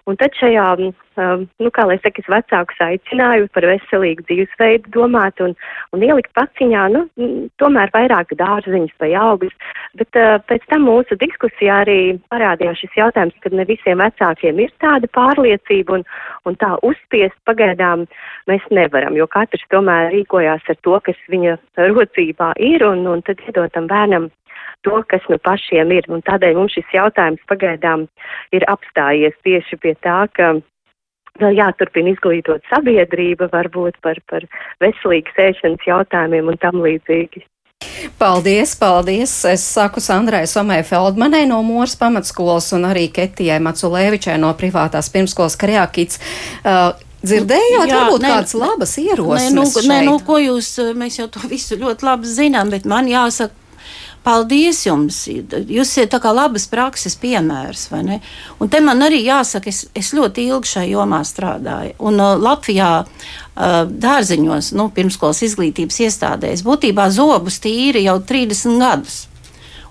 Un tad šajā, um, nu, kā lai saka, es vecākus aicināju par veselīgu dzīvesveidu domāt un, un ielikt paciņā, nu, tomēr vairāk dārziņas vai augus. Bet uh, pēc tam mūsu diskusijā arī parādījās šis jautājums, ka ne visiem vecākiem ir tāda pārliecība un, un tā uzspiest pagaidām mēs nevaram, jo katrs tomēr rīkojās ar to, kas viņa rocībā ir un, un tad iedot tam bērnam to, kas nu pašiem ir. Un tādēļ mums šis jautājums pagaidām ir apstājies tieši pie tā, ka vēl jāturpina izglītot sabiedrība varbūt par, par veselīgas ēšanas jautājumiem un tam līdzīgi. Paldies, paldies! Es saku Sandrai Somē Feldmanai no Mūras pamatskolas un arī Ketijai Maculēvičai no privātās pirmskolas Kriākits. Uh, Dzirdējāt, Jā, varbūt ne, kādas labas ierosmes? Nē, nu, nē, nu, ko jūs, mēs jau to visu ļoti labi zinām, bet man jāsaka, Paldies jums! Jūs esat tā kā labas prakses piemērs, vai ne? Un te man arī jāsaka, es, es ļoti ilgi šajā jomā strādāju. Un uh, Latvijā uh, dārziņos, nu, pirmskolas izglītības iestādēs, būtībā zobus tīri jau 30 gadus.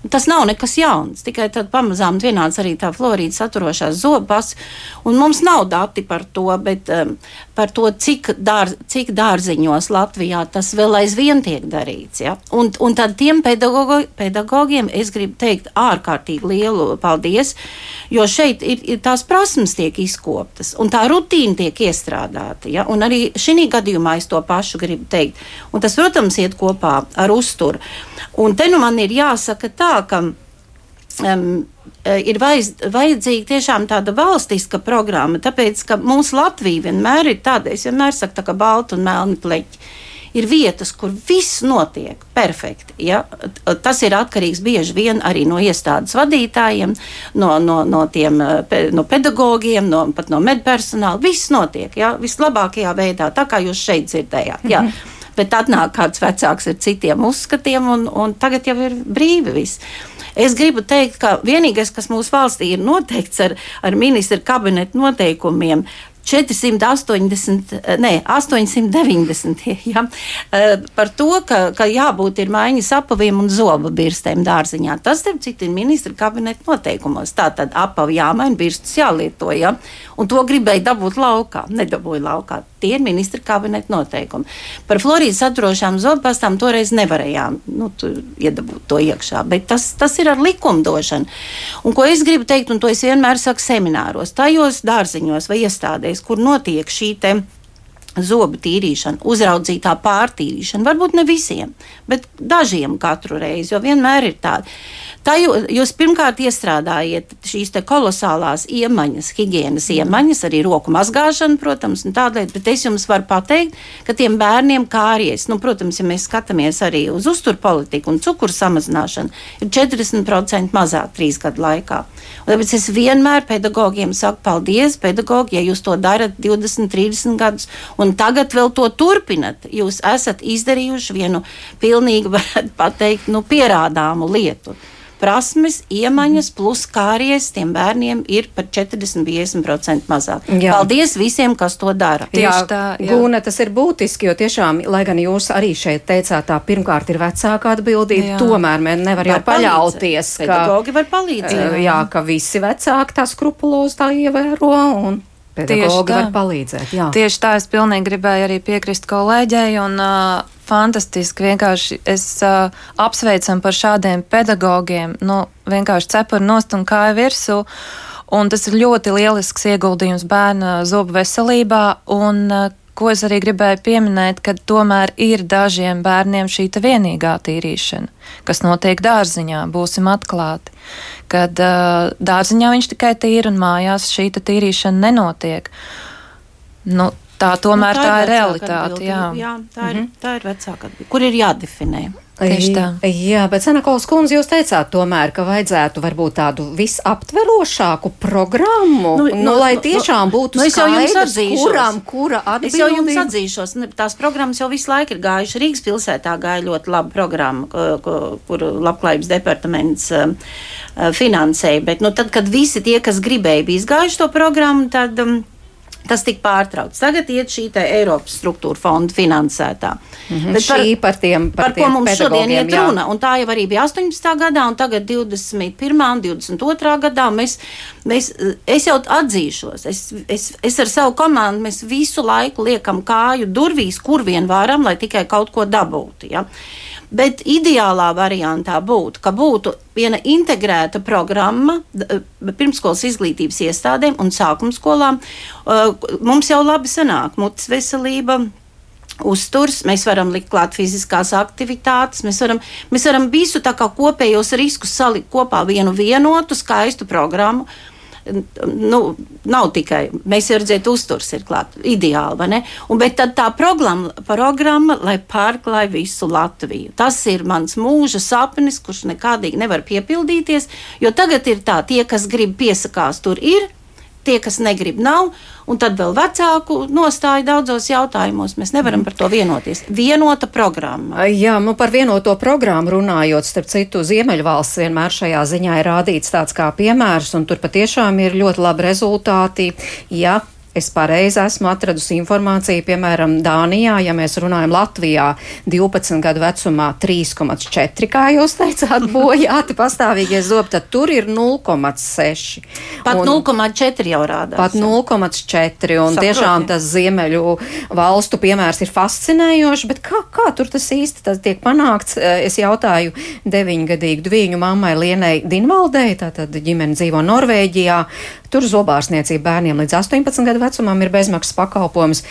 Un tas nav nekas jauns, tikai tad pamazām vienāds arī tā florīda saturošās zopas, un mums nav dati par to, bet um, par to, cik, dār, cik dārziņos Latvijā tas vēl aizvien tiek darīts. Ja? Un, un tad tiem pedagogo, pedagogiem es gribu teikt ārkārtīgi lielu paldies, jo šeit ir, ir tās prasmes tiek izkoptas un tā rutīna tiek iestrādāta. Ja? Un arī šī gadījumā es to pašu gribu teikt. Un tas, protams, iet kopā ar uzturu. Un te nu man ir jāsaka tā, ka um, ir vajadz, vajadzīga tiešām tāda valstiska programma, tāpēc ka mūsu Latvija vienmēr ir tāda, es vienmēr saku, tā kā balta un melna pleķa. Ir vietas, kur viss notiek perfekti. Ja? Tas ir atkarīgs bieži vien arī no iestādes vadītājiem, no, no, no, tiem, no pedagogiem, no, pat no medpersonāla. Viss notiek ja? vislabākajā veidā, tā kā jūs šeit dzirdējāt. Ja? Mm -hmm bet atnāk kāds vecāks ar citiem uzskatiem, un, un tagad jau ir brīvi viss. Es gribu teikt, ka vienīgais, kas mūsu valstī ir noteikts ar, ar ministra kabineta noteikumiem, 480, ne, 890. <laughs> Ja, eh, par to, ka, ka jābūt ir maiņas apaviem un zobu birstēm dārziņā. Tas, starp citu, ir ministra kabineta noteikumos. Tā tad apavi jāmaina, birstas jālieto. Ja, un to gribēja dabūt laukā, nedabūja laukā. Tie ir ministra kabineta noteikumi. Par florīdas atrošām zobpastām toreiz nevarējām nu, iedabūt to iekšā, bet tas, tas ir ar likumdošanu. Un ko es gribu teikt, un to es vienmēr saku semināros, tajos dārziņos vai iestādēs, kur notiek šī zobu tīrīšana, uzraudzītā pārtīrīšana. Varbūt ne visiem, bet dažiem katru reizi, jo vienmēr ir tāda. Tā jūs pirmkārt iestrādājiet šīs kolosālās iemaņas, higiēnas iemaņas, arī roku mazgāšanu, protams, un tādēļ, bet es jums varu pateikt, ka tiem bērniem kāries, nu, protams, ja mēs skatāmies arī uz uzturpolitiku un cukuru samazināšanu, ir 40% mazāk trīs gadu laikā. Un tāpēc es vienmēr pedagogiem saku, paldies, pedagogi, ja jūs to darat 20, 30 gadus, un tagad vēl to turpinat. Jūs esat izdarījuši vienu pilnīgi, <laughs> varētu pateikt, nu, pierādāmu lietu prasmes, iemaņas, plus kāries tiem bērniem ir par 40-50% mazāk. Jā. Paldies visiem, kas to dara. Jā, tā, jā. Gūna, tas ir būtiski, jo tiešām, lai gan jūs arī šeit teicāt, tā pirmkārt ir vecāka atbildība, jā. tomēr mēs nevar jau paļauties, ka, Pedagogi var palīdzēt. Jā, ka visi vecāki tā skrupulos tā ievēro un pedagogi var palīdzēt. Jā. Tieši tā es pilnīgi gribēju arī piekrist kolēģei un uh, fantastiski. Vienkārši es uh, apsveicam par šādiem pedagogiem, nu, vienkārši cepuri nost un kāja virsū. Un tas ir ļoti lielisks ieguldījums bērna zobu veselībā. Un, uh, ko es arī gribēju pieminēt, ka tomēr ir dažiem bērniem šī vienīgā tīrīšana, kas notiek dārziņā, būsim atklāti. Kad uh, dārziņā viņš tikai tīra un mājās šī tīrīšana nenotiek. Nu, Tā tomēr nu, tā, tā ir, ir realitāte. Jā. jā, tā, ir, mm -hmm. tā ir vecāka atbildība, kur ir jādefinē. Tieši tā. Jā, bet Senakols kundze, jūs teicāt tomēr, ka vajadzētu varbūt tādu visaptverošāku programmu, nu, nu, nu lai nu, tiešām būtu nu, skaidrs, kuram, kura atbildība. Es jau jums atzīšos, tās programmas jau visu laiku ir gājušas. Rīgas pilsētā gāja ļoti laba programma, kur labklājības departaments uh, finansēja, bet nu, tad, kad visi tie, kas gribēja, bija izgājuši to programmu, tad. Um, Tas tika pārtraukts. Tagad iet šī Eiropas struktūra fonda finansētā. Mm -hmm. Bet par, šī par tiem, par, par ko mums šodien iet jā. runa. Un tā jau arī bija 18. gadā, un tagad 21. un 22. gadā. Mēs, mēs, es jau atzīšos, es, es, es ar savu komandu mēs visu laiku liekam kāju durvīs, kur vien varam, lai tikai kaut ko dabūtu. Ja? Bet ideālā variantā būtu, ka būtu viena integrēta programma eh, pirmskolas izglītības iestādēm un sākuma skolām. Eh, mums jau labi sanāk mutes veselība. Uzturs, mēs varam likt klāt fiziskās aktivitātes, mēs varam, mēs varam visu tā kā kopējos riskus salikt kopā vienu vienotu, skaistu programmu. Nu, nav tikai mēs jau redzēt, uzturs ir klāt, ideāli, vai ne? Un, bet tad tā programma, programma lai pārklāj visu Latviju. Tas ir mans mūža sapnis, kurš nekādīgi nevar piepildīties, jo tagad ir tā, tie, kas grib piesakās, tur ir, tie, kas negrib, nav. Un tad vēl vecāku nostāju daudzos jautājumos. Mēs nevaram par to vienoties. Vienota programma. Jā, nu par vienoto programmu runājot, starp citu, Ziemeļvalsts vienmēr šajā ziņā ir rādīts tāds kā piemērs, un tur patiešām ir ļoti labi rezultāti. Ja es pareizi esmu atradusi informāciju, piemēram, Dānijā, ja mēs runājam Latvijā, 12 gadu vecumā 3,4, kā jūs teicāt, <laughs> bojāti pastāvīgie zobi, tad tur ir 0,6. Pat 0,4 jau rādās. Pat 0,4, un Saproti. tiešām tas ziemeļu valstu piemērs ir fascinējošs, bet kā, kā tur tas īsti tas tiek panākts? Es jautāju deviņgadīgu dviņu mammai Lienai Dinvaldei, tātad ģimene dzīvo Norvēģijā. Tur zobārstniecība bērniem līdz 18 gadu vecumam ir bezmaksas pakalpojums,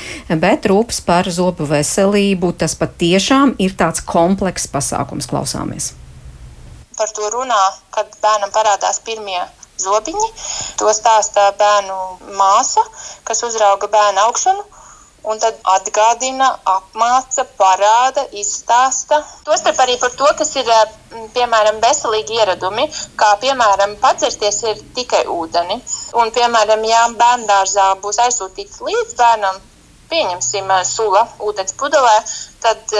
bet rūpes par zobu veselību tas pat tiešām ir tāds komplekss pasākums. Klausāmies! Par to runā, kad bērnam parādās pirmie zobiņi. To stāsta bērnu māsa, kas uzrauga bērnu augšanu un tad atgādina, apmāca, parāda, izstāsta. Tostarp arī par to, kas ir piemēram veselīgi ieradumi, kā piemēram padzerties ir tikai ūdeni. Un, piemēram, ja bērngārzā būs aizsūtīts līdz bērnam, pieņemsim sula ūdens pudelē, tad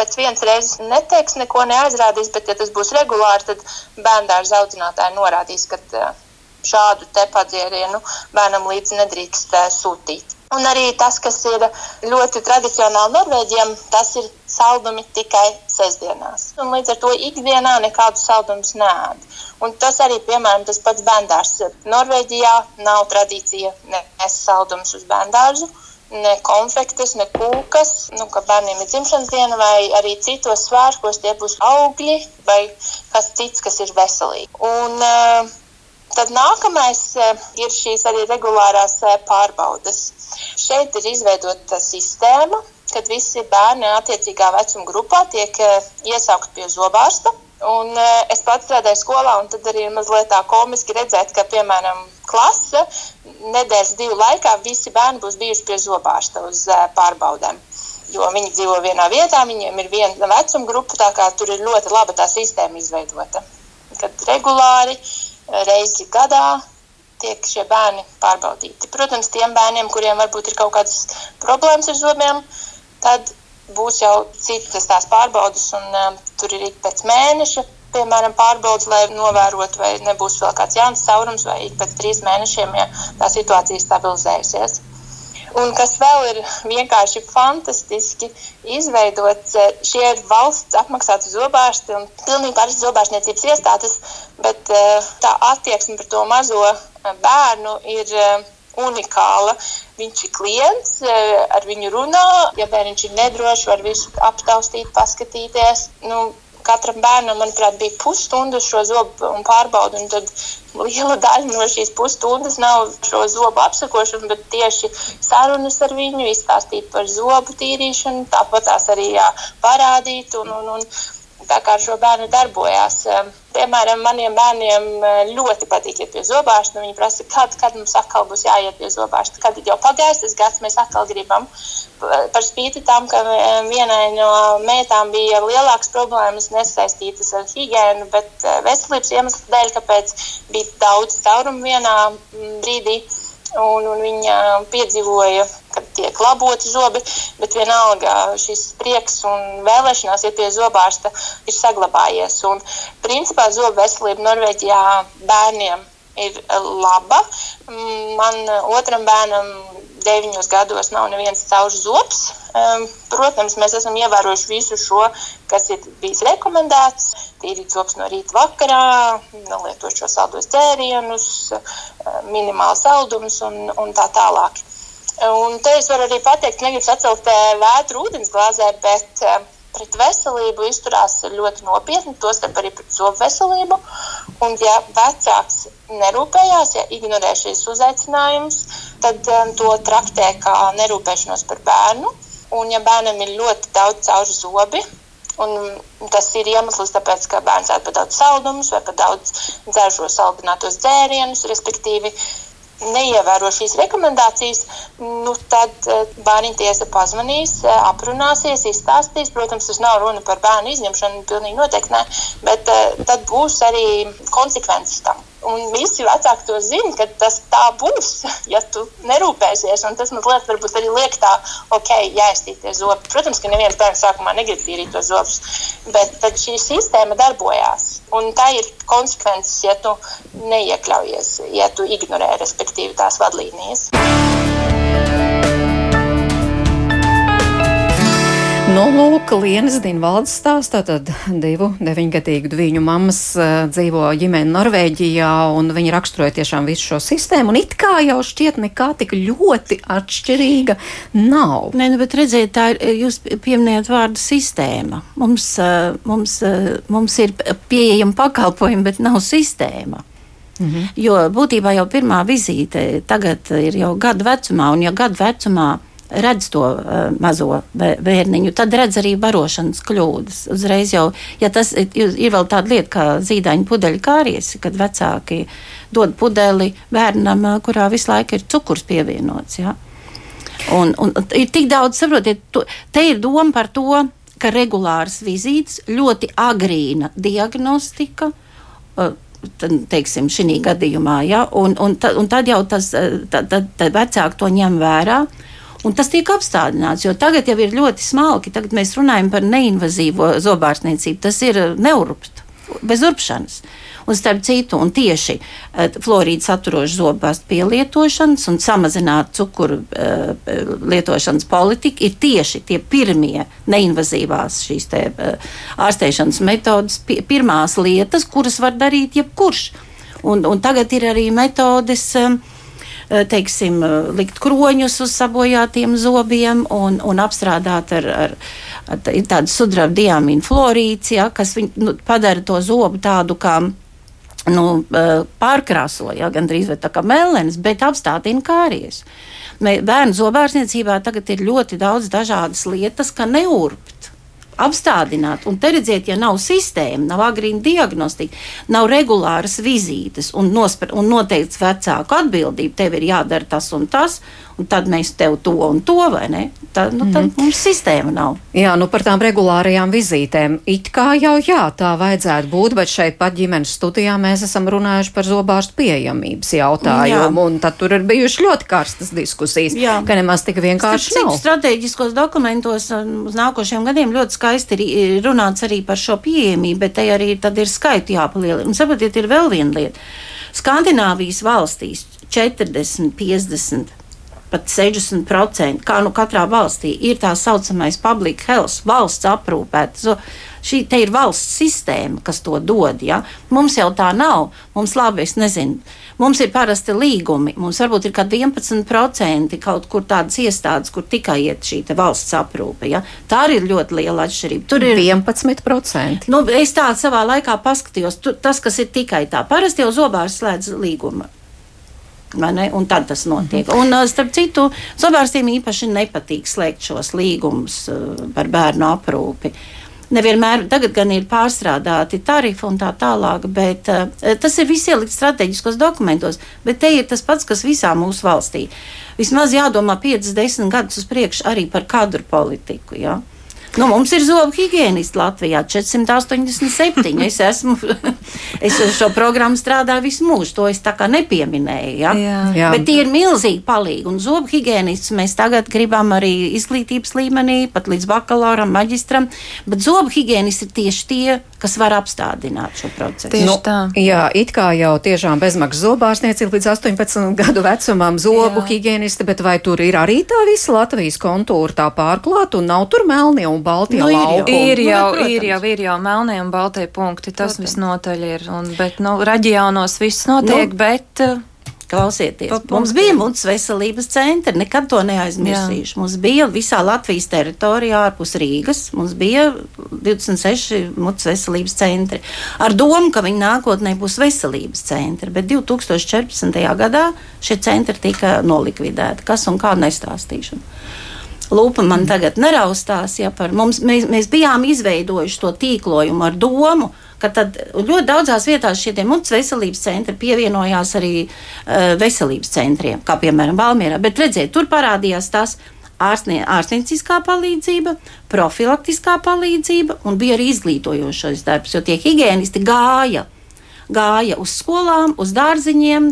pēc vienas reizes neteiks, neko neaizrādīs, bet, ja tas būs regulāri, tad bērngārza audzinātāji norādīs, ka šādu te padzierienu bērnam līdzi nedrīkst sūtīt. Un arī tas, kas ir ļoti tradicionāli Norvēģiem, tas ir saldumi tikai sestdienās. Un līdz ar to ikdienā nekādus saldumus nēd. Un tas arī, piemēram, tas pats bērndārs. Norvēģijā nav tradīcija nes saldumus uz bērndārzu. Ne konfektes, ne kūkas, nu, ka bērniem ir dzimšanas diena, vai arī citos svētkos tie būs augļi vai kas cits, kas ir veselīgi. Un, uh, Tad nākamais ir šīs arī regulārās pārbaudes. Šeit ir izveidota sistēma, kad visi bērni attiecīgā vecuma grupā tiek eh, iesaukti pie zobārsta. Un es pats strādāju skolā, un tad arī mazliet tā komiski redzēt, ka, piemēram, klase nedēļas divu laikā visi bērni būs bijuši pie zobārsta uz pārbaudēm. Jo viņi dzīvo vienā vietā, viņiem ir viena vecuma grupa, tā kā tur ir ļoti laba tā sistēma izveidota. Kad regulāri reizi gadā tiek šie bērni pārbaudīti. Protams, tiem bērniem, kuriem varbūt ir kaut kādas problēmas ar zobiem, tad būs jau citas tās pārbaudas, un um, tur ir ik pēc mēneša. Piemēram, pārbaudas, lai novērotu, vai nebūs vēl kāds jauns caurums, vai ik pēc trīs mēnešiem, ja tā situācija stabilizējusies. Un kas vēl ir vienkārši fantastiski izveidots, eh, šie ir valsts apmaksāti zobārsti un pilnīgi parasti zobārstniecības iestādes, bet eh, tā attieksme par to mazo eh, bērnu ir unikāla. Viņš ir klients, ar viņu runā, ja bērns ir nedrošs, var visu aptaustīt, paskatīties. Nu, katram bērnam, manuprāt, bija pusstunda šo zobu pārbaudu. Un tad liela daļa no šīs pusstundas nav šo zobu apsakošana, bet tieši sarunas ar viņu, izstāstīt par zobu tīrīšanu, tāpat tās arī jā, parādīt. Un, un, un, tā kā ar šo bērnu darbojās. Piemēram, maniem bērniem ļoti patīk iet pie zobārsta. Viņi prasa, kad, kad mums atkal būs jāiet pie zobārsta, kad jau pagājis tas gads, mēs atkal gribam. Par spīti tam, ka vienai no meitām bija lielākas problēmas nesaistītas ar higiēnu, bet veselības iemeslu dēļ, kāpēc bija daudz caurumu vienā brīdī un, un viņa piedzīvoja, ka tiek laboti zobi, bet vienalga šis prieks un vēlēšanās iet pie zobārsta ir saglabājies. Un, principā zobu veselība Norvēģijā bērniem ir laba. Man otram bērnam deviņos gados nav neviens caurš zobs. Protams, mēs esam ievērojuši visu šo, kas ir bijis rekomendēts. Tīrīt zobus no rīta vakarā, nelietot šo saldos dzērienus, minimāli saldumus un, un tā tālāk. Un te es varu arī pateikt, negribu sacelt vētru ūdensglāzē, bet pret veselību izturās ļoti nopietni, tostarp arī pret zobu veselību. Un, ja vecāks nerūpējās, ja ignorē šīs uzaicinājumus, tad um, to traktē kā nerūpēšanos par bērnu. Un, ja bērnam ir ļoti daudz cauri zobi, un tas ir iemesls, tāpēc, ka bērns ēd par daudz saldumus vai par daudz dzēržo saldinātos dzērienus, respektīvi neievēro šīs rekomendācijas, nu, tad eh, bērnu tiesa pazvanīs, eh, aprunāsies, izstāstīs. Protams, tas nav runa par bērnu izņemšanu, pilnīgi noteikti ne, bet eh, tad būs arī konsekvences tam. Un visi vecāki to zina, ka tas tā būs, <laughs> ja tu nerūpēsies. Un tas mazliet varbūt arī liek tā, ok, jāiztīra tie zobi. Protams, ka neviens bērns sākumā negrib tīrīt tos zobus, bet šī sistēma darbojās. Un tā ir konsekvences, ja tu neiekļaujies, ja tu ignorē, respektīvi, tās vadlīnijas. Nu, lūk, Lienas Dienvaldes stāstā, tad divu deviņgadīgu viņu mammas uh, dzīvo ģimene Norvēģijā, un viņi raksturoja tiešām visu šo sistēmu, un it kā jau šķiet nekā tik ļoti atšķirīga nav. Nē, nu, bet redziet, tā ir, jūs pieminējat vārdu sistēma. Mums, uh, mums, uh, mums ir pieejama pakalpojumi, bet nav sistēma. -hmm. Jo būtībā jau pirmā vizīte tagad ir jau gadu vecumā, un ja gadu vecumā redz to uh, mazo bērniņu, tad redz arī barošanas kļūdas. Uzreiz jau, ja tas ir, vēl tāda lieta kā zīdaiņa pudeļa kāries, kad vecāki dod pudeli bērnam, kurā visu laiku ir cukurs pievienots. Ja? Un, un ir tik daudz, saprotiet, to, te ir doma par to, ka regulāras vizītes, ļoti agrīna diagnostika. Uh, teiksim, šī gadījumā, ja, un, un, tad, un tad jau tas tad, tad, tad vecāki to ņem vērā. Un tas tiek apstādināts, jo tagad jau ir ļoti smalki. Tagad mēs runājam par neinvazīvo zobārstniecību. Tas ir uh, neurupst, bez urpšanas. Un starp citu, un tieši uh, florīdu saturošu zobārstu pielietošanas un samazināt cukuru uh, lietošanas politika ir tieši tie pirmie neinvazīvās šīs te, uh, ārstēšanas metodas, pi pirmās lietas, kuras var darīt jebkurš. Un, un tagad ir arī metodes. Um, Eh, teiksim, eh, likt kroņus uz sabojātiem zobiem un, un apstrādāt ar, ar, ar tādu sudraba diamīnu florīci, ja, kas viņ, nu, padara to zobu tādu kā nu, eh, pārkrāsoja, gandrīz vai tā kā melnēs, bet apstādina kāries. Bērnu zobārstniecībā tagad ir ļoti daudz dažādas lietas, ka neurbt apstādināt. Un te redziet, ja nav sistēma, nav agrīna diagnostika, nav regulāras vizītes un, nospēr, un noteikts vecāku atbildība, tev ir jādara tas un tas, un tad mēs tev to un to, vai ne? Tad, nu, tad mm. mums sistēma nav. Jā, nu par tām regulārajām vizītēm. It kā jau jā, tā vajadzētu būt, bet šeit pat ģimenes studijā mēs esam runājuši par zobārstu pieejamības jautājumu, jā. un tad tur ir bijušas ļoti karstas diskusijas, jā. ka nemaz tik vienkārši Starp nav. Strateģiskos dokumentos um, uz nākošiem gadiem ļoti skaisti ir runāts arī par šo pieejamību, bet te arī tad ir skaiti jāpalielina. Un saprotiet, ir vēl viena lieta. Skandināvijas valstīs 40, 50 pat 60%, kā nu katrā valstī, ir tā saucamais public health, valsts aprūpēta. So, šī ir valsts sistēma, kas to dod. Ja? Mums jau tā nav. Mums labi, es nezinu. Mums ir parasti līgumi. Mums varbūt ir kādi 11% kaut kur tādas iestādes, kur tikai iet šī valsts aprūpe. Ja? Tā arī ir ļoti liela atšķirība. Tur ir 11%. Nu, es tā savā laikā paskatījos. Tu, tas, kas ir tikai tā, parasti jau zobārs slēdz līgumu Un tad tas notiek. Mm -hmm. Un, uh, starp citu, zobārstiem īpaši nepatīk slēgt šos līgumus uh, par bērnu aprūpi. Nevienmēr tagad gan ir pārstrādāti tarifi un tā tālāk, bet uh, tas ir viss ielikt strateģiskos dokumentos. Bet te ir tas pats, kas visā mūsu valstī. Vismaz jādomā 50 gadus uz priekšu arī par kadru politiku. Ja? Nu, mums ir zobu higiēnisti Latvijā 487. es esmu, <laughs> es šo programmu strādāju visu mūžu, to es tā kā nepieminēju. Ja? Jā. Jā. Bet tie ir milzīgi palīgi. Un zobu higiēnistus mēs tagad gribam arī izglītības līmenī, pat līdz bakalauram, maģistram. Bet zobu higiēnisti ir tieši tie, kas var apstādināt šo procesu. Tieši nu, tā. Jā, it kā jau tiešām bezmaksas zobārstniecība līdz 18 gadu vecumam, zobu higiēnisti, bet vai tur ir arī tā visa Latvijas kontūra tā pārklāta un nav tur melnie un baltie nu, laukumi? Ir jau, nu, ir jau, ir jau melnie un baltie punkti, tas protams. visnotaļ ir. Un, bet, nu, reģionos viss notiek, nu, bet. Uh, Klausieties, pa, mums bija mūsu veselības centri, nekad to neaizmirsīšu. Jā. Mums bija visā Latvijas teritorijā, ārpus Rīgas, mums bija 26 mūsu veselības centri. Ar domu, ka viņi nākotnē būs veselības centri, bet 2014. gadā šie centri tika nolikvidēti. Kas un kā nestāstīšana. Lūpa man tagad neraustās, ja par mums mēs, mēs bijām izveidojuši to tīklojumu ar domu, tad ļoti daudzās vietās šie mūsu veselības centri pievienojās arī uh, veselības centriem, kā piemēram Valmierā. Bet redziet, tur parādījās tas ārstnieciskā palīdzība, profilaktiskā palīdzība un bija arī izglītojošais darbs, jo tie higiēnisti gāja. Gāja uz skolām, uz dārziņiem,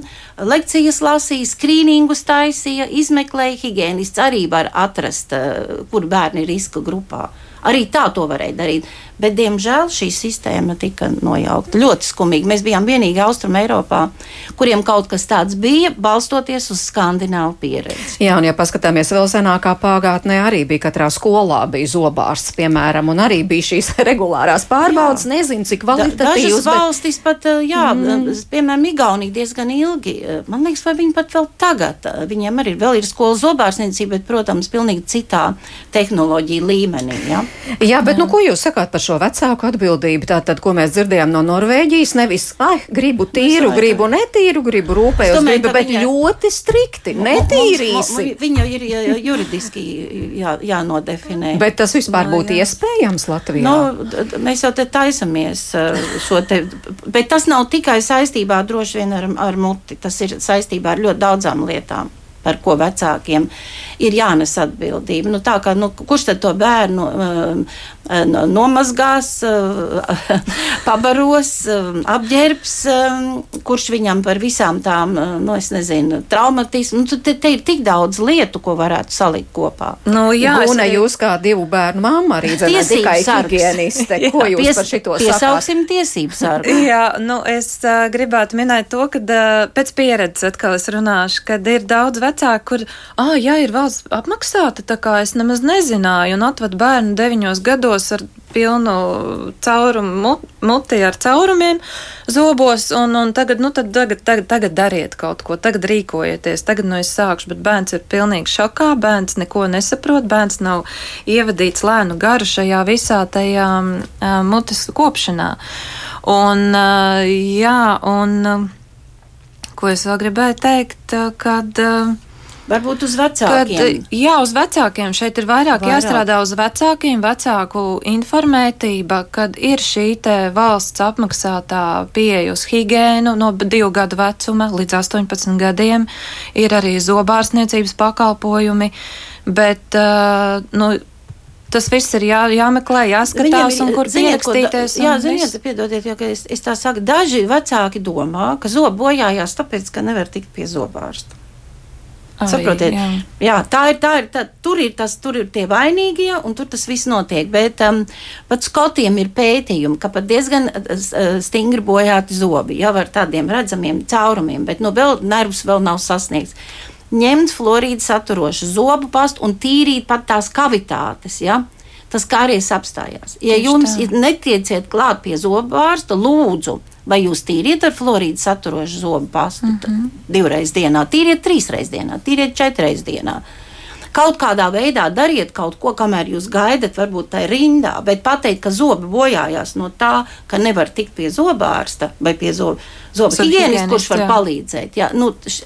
lekcijas lasīja, skrīningus taisīja, izmeklēja. Higiēnists arī var atrast, uh, kur bērni ir riska grupā. Arī tā to varēja darīt. Bet, diemžēl, šī sistēma tika nojaukta. Ļoti skumīgi. Mēs bijām vienīgi Austrum Eiropā, kuriem kaut kas tāds bija, balstoties uz skandināvu pieredzi. Jā, un ja paskatāmies vēl senākā pagātnē, arī bija katrā skolā bija zobārsts, piemēram, un arī bija šīs <laughs> regulārās pārbaudas. Jā. Nezinu, cik kvalitatīvas. Dažas valstis bet... pat, jā, mm. piemēram, Igaunija diezgan ilgi. Man liekas, vai viņi pat vēl tagad, viņiem arī vēl ir skolas zobārstniecība, bet, protams, pilnīgi citā tehnoloģija līmenī. Ja? Jā, bet jā. nu, ko jūs sakāt par šo vecāku atbildību? Tātad, ko mēs dzirdējām no Norvēģijas, nevis, ai, gribu tīru, gribu netīru, gribu rūpējos, domāju, gribu, bet viņa... ļoti strikti, netīrīsi. Viņa ir juridiski jā, jānodefinē. Bet tas vispār būtu iespējams Latvijā? Nu, mēs jau te taisamies šo te, bet tas nav tikai saistībā droši vien ar, ar muti, tas ir saistībā ar ļoti daudzām lietām par ko vecākiem ir jānes atbildība. Nu, tā kā, nu, kurš tad to bērnu uh, nomazgās, uh, <laughs> pabaros, uh, apģērbs, uh, kurš viņam par visām tām, uh, nu, es nezinu, traumatismu. Nu, te, te ir tik daudz lietu, ko varētu salikt kopā. Nu, jā, Guna, arī... jūs kā divu bērnu mamma arī zināt, tikai higieniste. <laughs> Ko jūs pies, par šito piesauksim tiesību sargu? <laughs> jā, nu, es uh, gribētu minēt to, ka uh, pēc pieredzes atkal es runāšu, kad ir daudz vecāku vecāki, kur, ah, jā, ir valsts apmaksāta, tā kā es nemaz nezināju, un atved bērnu deviņos gados ar pilnu caurumu, muti ar caurumiem zobos, un, un tagad, nu, tad, tagad, tagad, tagad dariet kaut ko, tagad rīkojieties, tagad nu es sākšu, bet bērns ir pilnīgi šokā, bērns neko nesaprot, bērns nav ievadīts lēnu garu šajā visā tajā uh, mutes kopšanā. Un, uh, jā, un, uh, ko es vēl gribēju teikt, kad. Uh, Varbūt uz vecākiem. Kad, jā, uz vecākiem. Šeit ir vairāk, vairāk jāstrādā uz vecākiem, vecāku informētība, kad ir šī valsts apmaksātā pieeja uz higiēnu no divu gadu vecuma līdz 18 gadiem. Ir arī zobārstniecības pakalpojumi, bet, nu, Tas viss ir jā, jāmeklē, jāskatās, ir, un kur pierakstīties. Jā, ziniet, piedodiet, jo es, es tā saku, daži vecāki domā, ka zobu bojājās tāpēc, ka nevar tikt pie zobārsta. Saprotiet, jā. jā, tā ir. Tā ir tā, tur, ir tas, tur ir tie vainīgie, un tur tas viss notiek. Bet um, pat skotiem ir pētījumi, ka pat diezgan uh, uh, stingri bojāti zobi jau ar tādiem redzamiem caurumiem, bet nu, vēl nervus vēl nav sasniegts. Ņemt florīdu saturošu zobu pastu un tīrīt pat tās kavitātes. Ja? Tas kāries apstājās. Ja Tieši jums tā. netieciet klāt pie zobārsta, lūdzu, Vai jūs tīriet ar florīdu saturošu zobu pastu mm -hmm. divreiz dienā, tīriet trīsreiz dienā, tīriet četreiz dienā. Kaut kādā veidā dariet kaut ko, kamēr jūs gaidat, varbūt tā ir rindā, bet pateikt, ka zobi bojājās no tā, ka nevar tikt pie zobārsta vai pie zobu, zobu higienista, kurš var jā. palīdzēt. Jā, nu, š,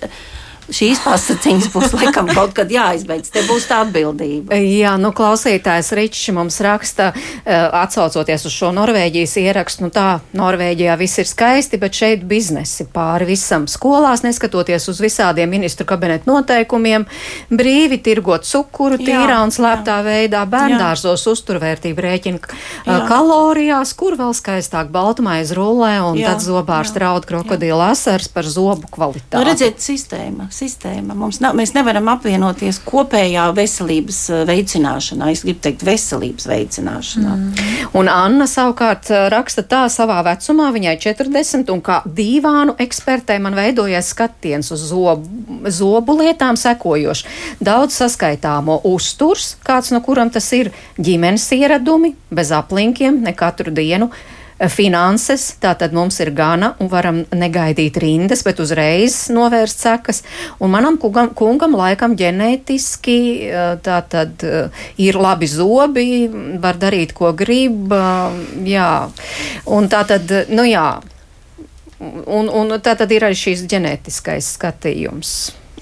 šīs pasaciņas būs laikam kaut kad jāizbeidz. Te būs tā atbildība. Jā, nu klausītājs Ričs mums raksta, eh, atsaucoties uz šo Norvēģijas ierakstu, nu tā, Norvēģijā viss ir skaisti, bet šeit biznesi pāri visam skolās, neskatoties uz visādiem ministru kabinetu noteikumiem, brīvi tirgot cukuru tīrā un slēptā jā. veidā, bērndārzos uzturvērtību rēķina jā. kalorijās, kur vēl skaistāk baltumais rullē un jā, tad zobārs raud krokodila asars par zobu kvalitāti. Nu, redziet, sistēma sistēma. Nav, mēs nevaram apvienoties kopējā veselības eh, veicināšanā. Es gribu teikt, veselības veicināšanā. Mm. Un Anna savukārt eh, raksta tā savā vecumā, viņai 40, un kā dīvānu ekspertei man veidojies skatiens uz zobu, zobu lietām sekojoši. Daudz saskaitāmo uzturs, kāds no kuram tas ir ģimenes ieradumi, bez aplinkiem, ne katru dienu finanses, tātad mums ir gana un varam negaidīt rindas, bet uzreiz novērst sekas. Un manam kungam, kungam laikam ģenētiski tātad ir labi zobi, var darīt, ko grib. Jā, un tātad, nu jā. Un, un tā tad ir arī šīs ģenētiskais skatījums.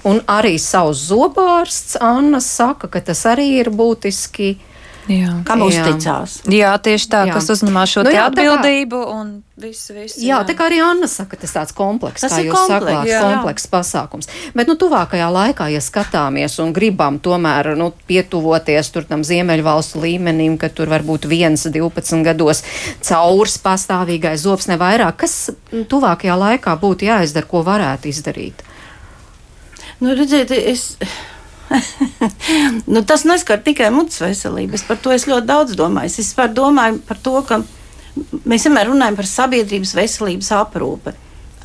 Un arī savs zobārsts Anna saka, ka tas arī ir būtiski uh, Jā. Kam uzticās? Jā, tieši tā, jā. kas uzņemās šo nu, jā, atbildību kā, un visu, visu. Jā, jā, tā kā arī Anna saka, tas tāds komplekss, kā jūs kompleks, sakāt, komplekss pasākums. Bet, nu, tuvākajā laikā, ja skatāmies un gribam tomēr, nu, pietuvoties tur tam Ziemeļvalstu līmenim, ka tur varbūt viens 12 gados caurs pastāvīgais zobs ne vairāk, kas tuvākajā laikā būtu jāizdara, ko varētu izdarīt? Nu, redziet, es <laughs> nu, tas neskar tikai mutes veselību. Es par to es ļoti daudz domāju. Es domāju par to, ka mēs vienmēr runājam par sabiedrības veselības aprūpi.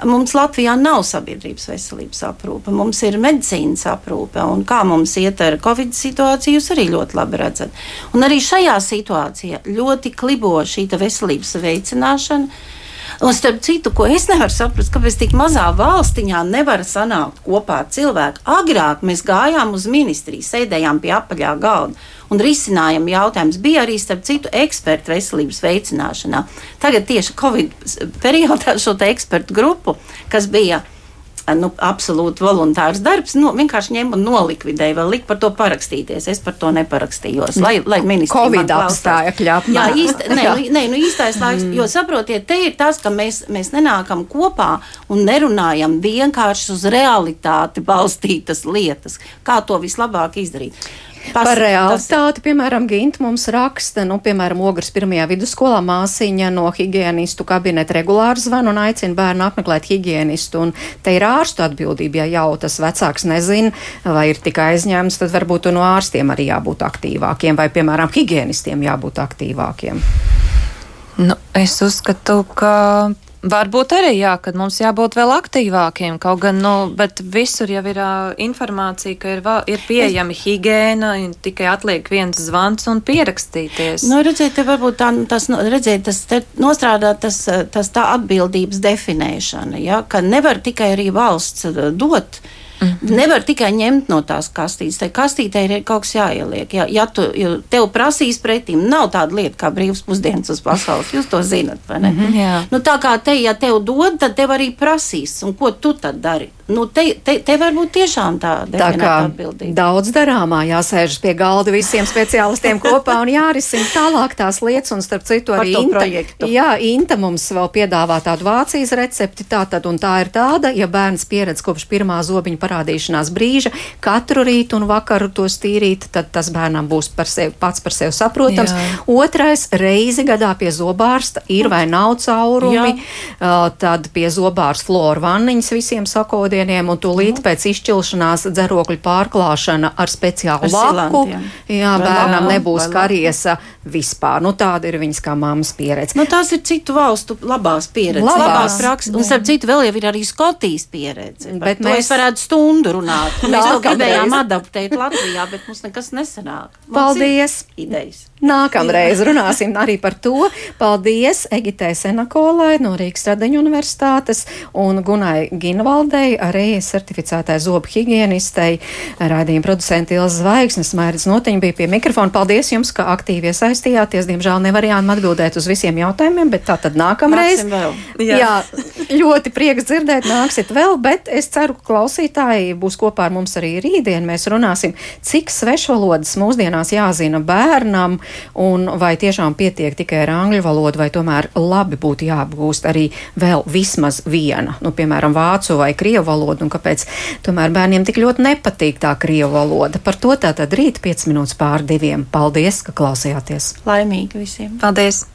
Mums Latvijā nav sabiedrības veselības aprūpe, mums ir medicīnas aprūpe. Kā mums iet ar covid situāciju, jūs arī ļoti labi redzat. Un arī šajā situācijā ļoti klibo šī veselības veicināšana Un starp citu, ko es nevaru saprast, kāpēc tik mazā valstiņā nevar sanākt kopā cilvēki. Agrāk mēs gājām uz ministriju, sēdējām pie apaļā galda un risinājām jautājumus. Bija arī, starp citu, eksperti veselības veicināšanā. Tagad tieši Covid periodā šo ekspertu grupu, kas bija nu, absolūti voluntārs darbs, nu, vienkārši ņēma un nolikvidēja, vēl lika par to parakstīties. Es par to neparakstījos. Lai, lai Covid apstāja kļāpā. Jā, īst, nē, nē, nu, īstais laiks, mm. jo saprotiet, te ir tas, ka mēs, mēs nenākam kopā un nerunājam vienkārši uz realitāti balstītas lietas, kā to vislabāk izdarīt. Pas, Par realitāti, tas... piemēram, Gint mums raksta, nu, piemēram, Ogres pirmajā vidusskolā māsīņa no higienistu kabineta regulāri zvan un aicina bērnu apmeklēt higienistu. Un te ir ārstu atbildība, ja jau tas vecāks nezin, vai ir tikai aizņēmums, tad varbūt no ārstiem arī jābūt aktīvākiem, vai, piemēram, higienistiem jābūt aktīvākiem. Nu, es uzskatu, ka Varbūt arī jā, ka mums jābūt vēl aktīvākiem. Kaut gan, nu, bet visur jau ir uh, informācija, ka ir, ir pieejama es... higiēna, tikai atliek viens zvans un pierakstīties. Nu, redziet, te varbūt tā, tas, nu, redziet, tas nostrādā tas, tas tā atbildības definēšana, ja, ka nevar tikai arī valsts dot. Uh, Mm -hmm. Nevar tikai ņemt no tās kastītes. Tai kastītē ir kaut kas jāieliek. Ja, ja tu, tev prasīs pretīm, nav tāda lieta kā brīvs pusdienas uz pasaules. Jūs to zinat, vai ne? Mm -hmm, nu, tā kā te, ja tev dod, tad tev arī prasīs. Un ko tu tad dari? Nu, te, te, te var būt tiešām tā tā atbildība. Daudz darāmā, jāsēžas pie galda visiem speciālistiem <laughs> kopā un jārisina tālāk tās lietas. Un starp citu arī Inta, projektu. jā, Inta mums vēl piedāvā tādu Vācijas recepti. Tātad, un tā ir tāda, ja bērns pieredz kopš pirmā zobiņa parādīšanās brīža, katru rītu un vakaru to stīrīt, tad tas bērnam būs par sevi, pats par sevi saprotams. Jā. Otrais reizi gadā pie zobārsta ir vai nav caurumi, jā. tad pie zobārsta flora vanniņas visiem sakodiem ēdieniem, un tūlīt pēc izšķilšanās dzerokļu pārklāšana ar speciālu ar laku. Jā, vai bērnam laku, nebūs kariesa vispār. Nu, tāda ir viņas kā mammas pieredze. Nu, tās ir citu valstu labās pieredzes, labās, labās prakses. Un, starp citu, vēl jau ir arī Skotijas pieredze. Bet mēs varētu stundu runāt. <laughs> Mēs to gribējām adaptēt Latvijā, bet mums nekas nesanāk. Mums Paldies! Idejas. Nākamreiz runāsim arī par to. Paldies Egitē Senakolai no Rīgas Radiņu universitātes un Gunai Ginvaldei, arī certificētai zobu higienistei, raidījuma producenti Ilza Zvaigznes, Mairis Notiņa bija pie mikrofona. Paldies jums, ka aktīvi iesaistījāties. Diemžēl nevarējām atbildēt uz visiem jautājumiem, bet tā tad nākamreiz. Jā. Jā, ļoti prieks dzirdēt, nāksiet vēl, bet es ceru, ka klausītāji būs kopā ar mums arī rītdien. Mēs runāsim, cik svešvalodas mūsdienās jāzina bērnam un vai tiešām pietiek tikai ar angļu valodu, vai tomēr labi būtu jāapgūst arī vēl vismaz viena, nu, piemēram, vācu vai krievu valodu, un kāpēc tomēr bērniem tik ļoti nepatīk tā krievu valoda. Par to tātad rīt 5 minūtes pār diviem. Paldies, ka klausījāties! Laimīgi visiem! Paldies!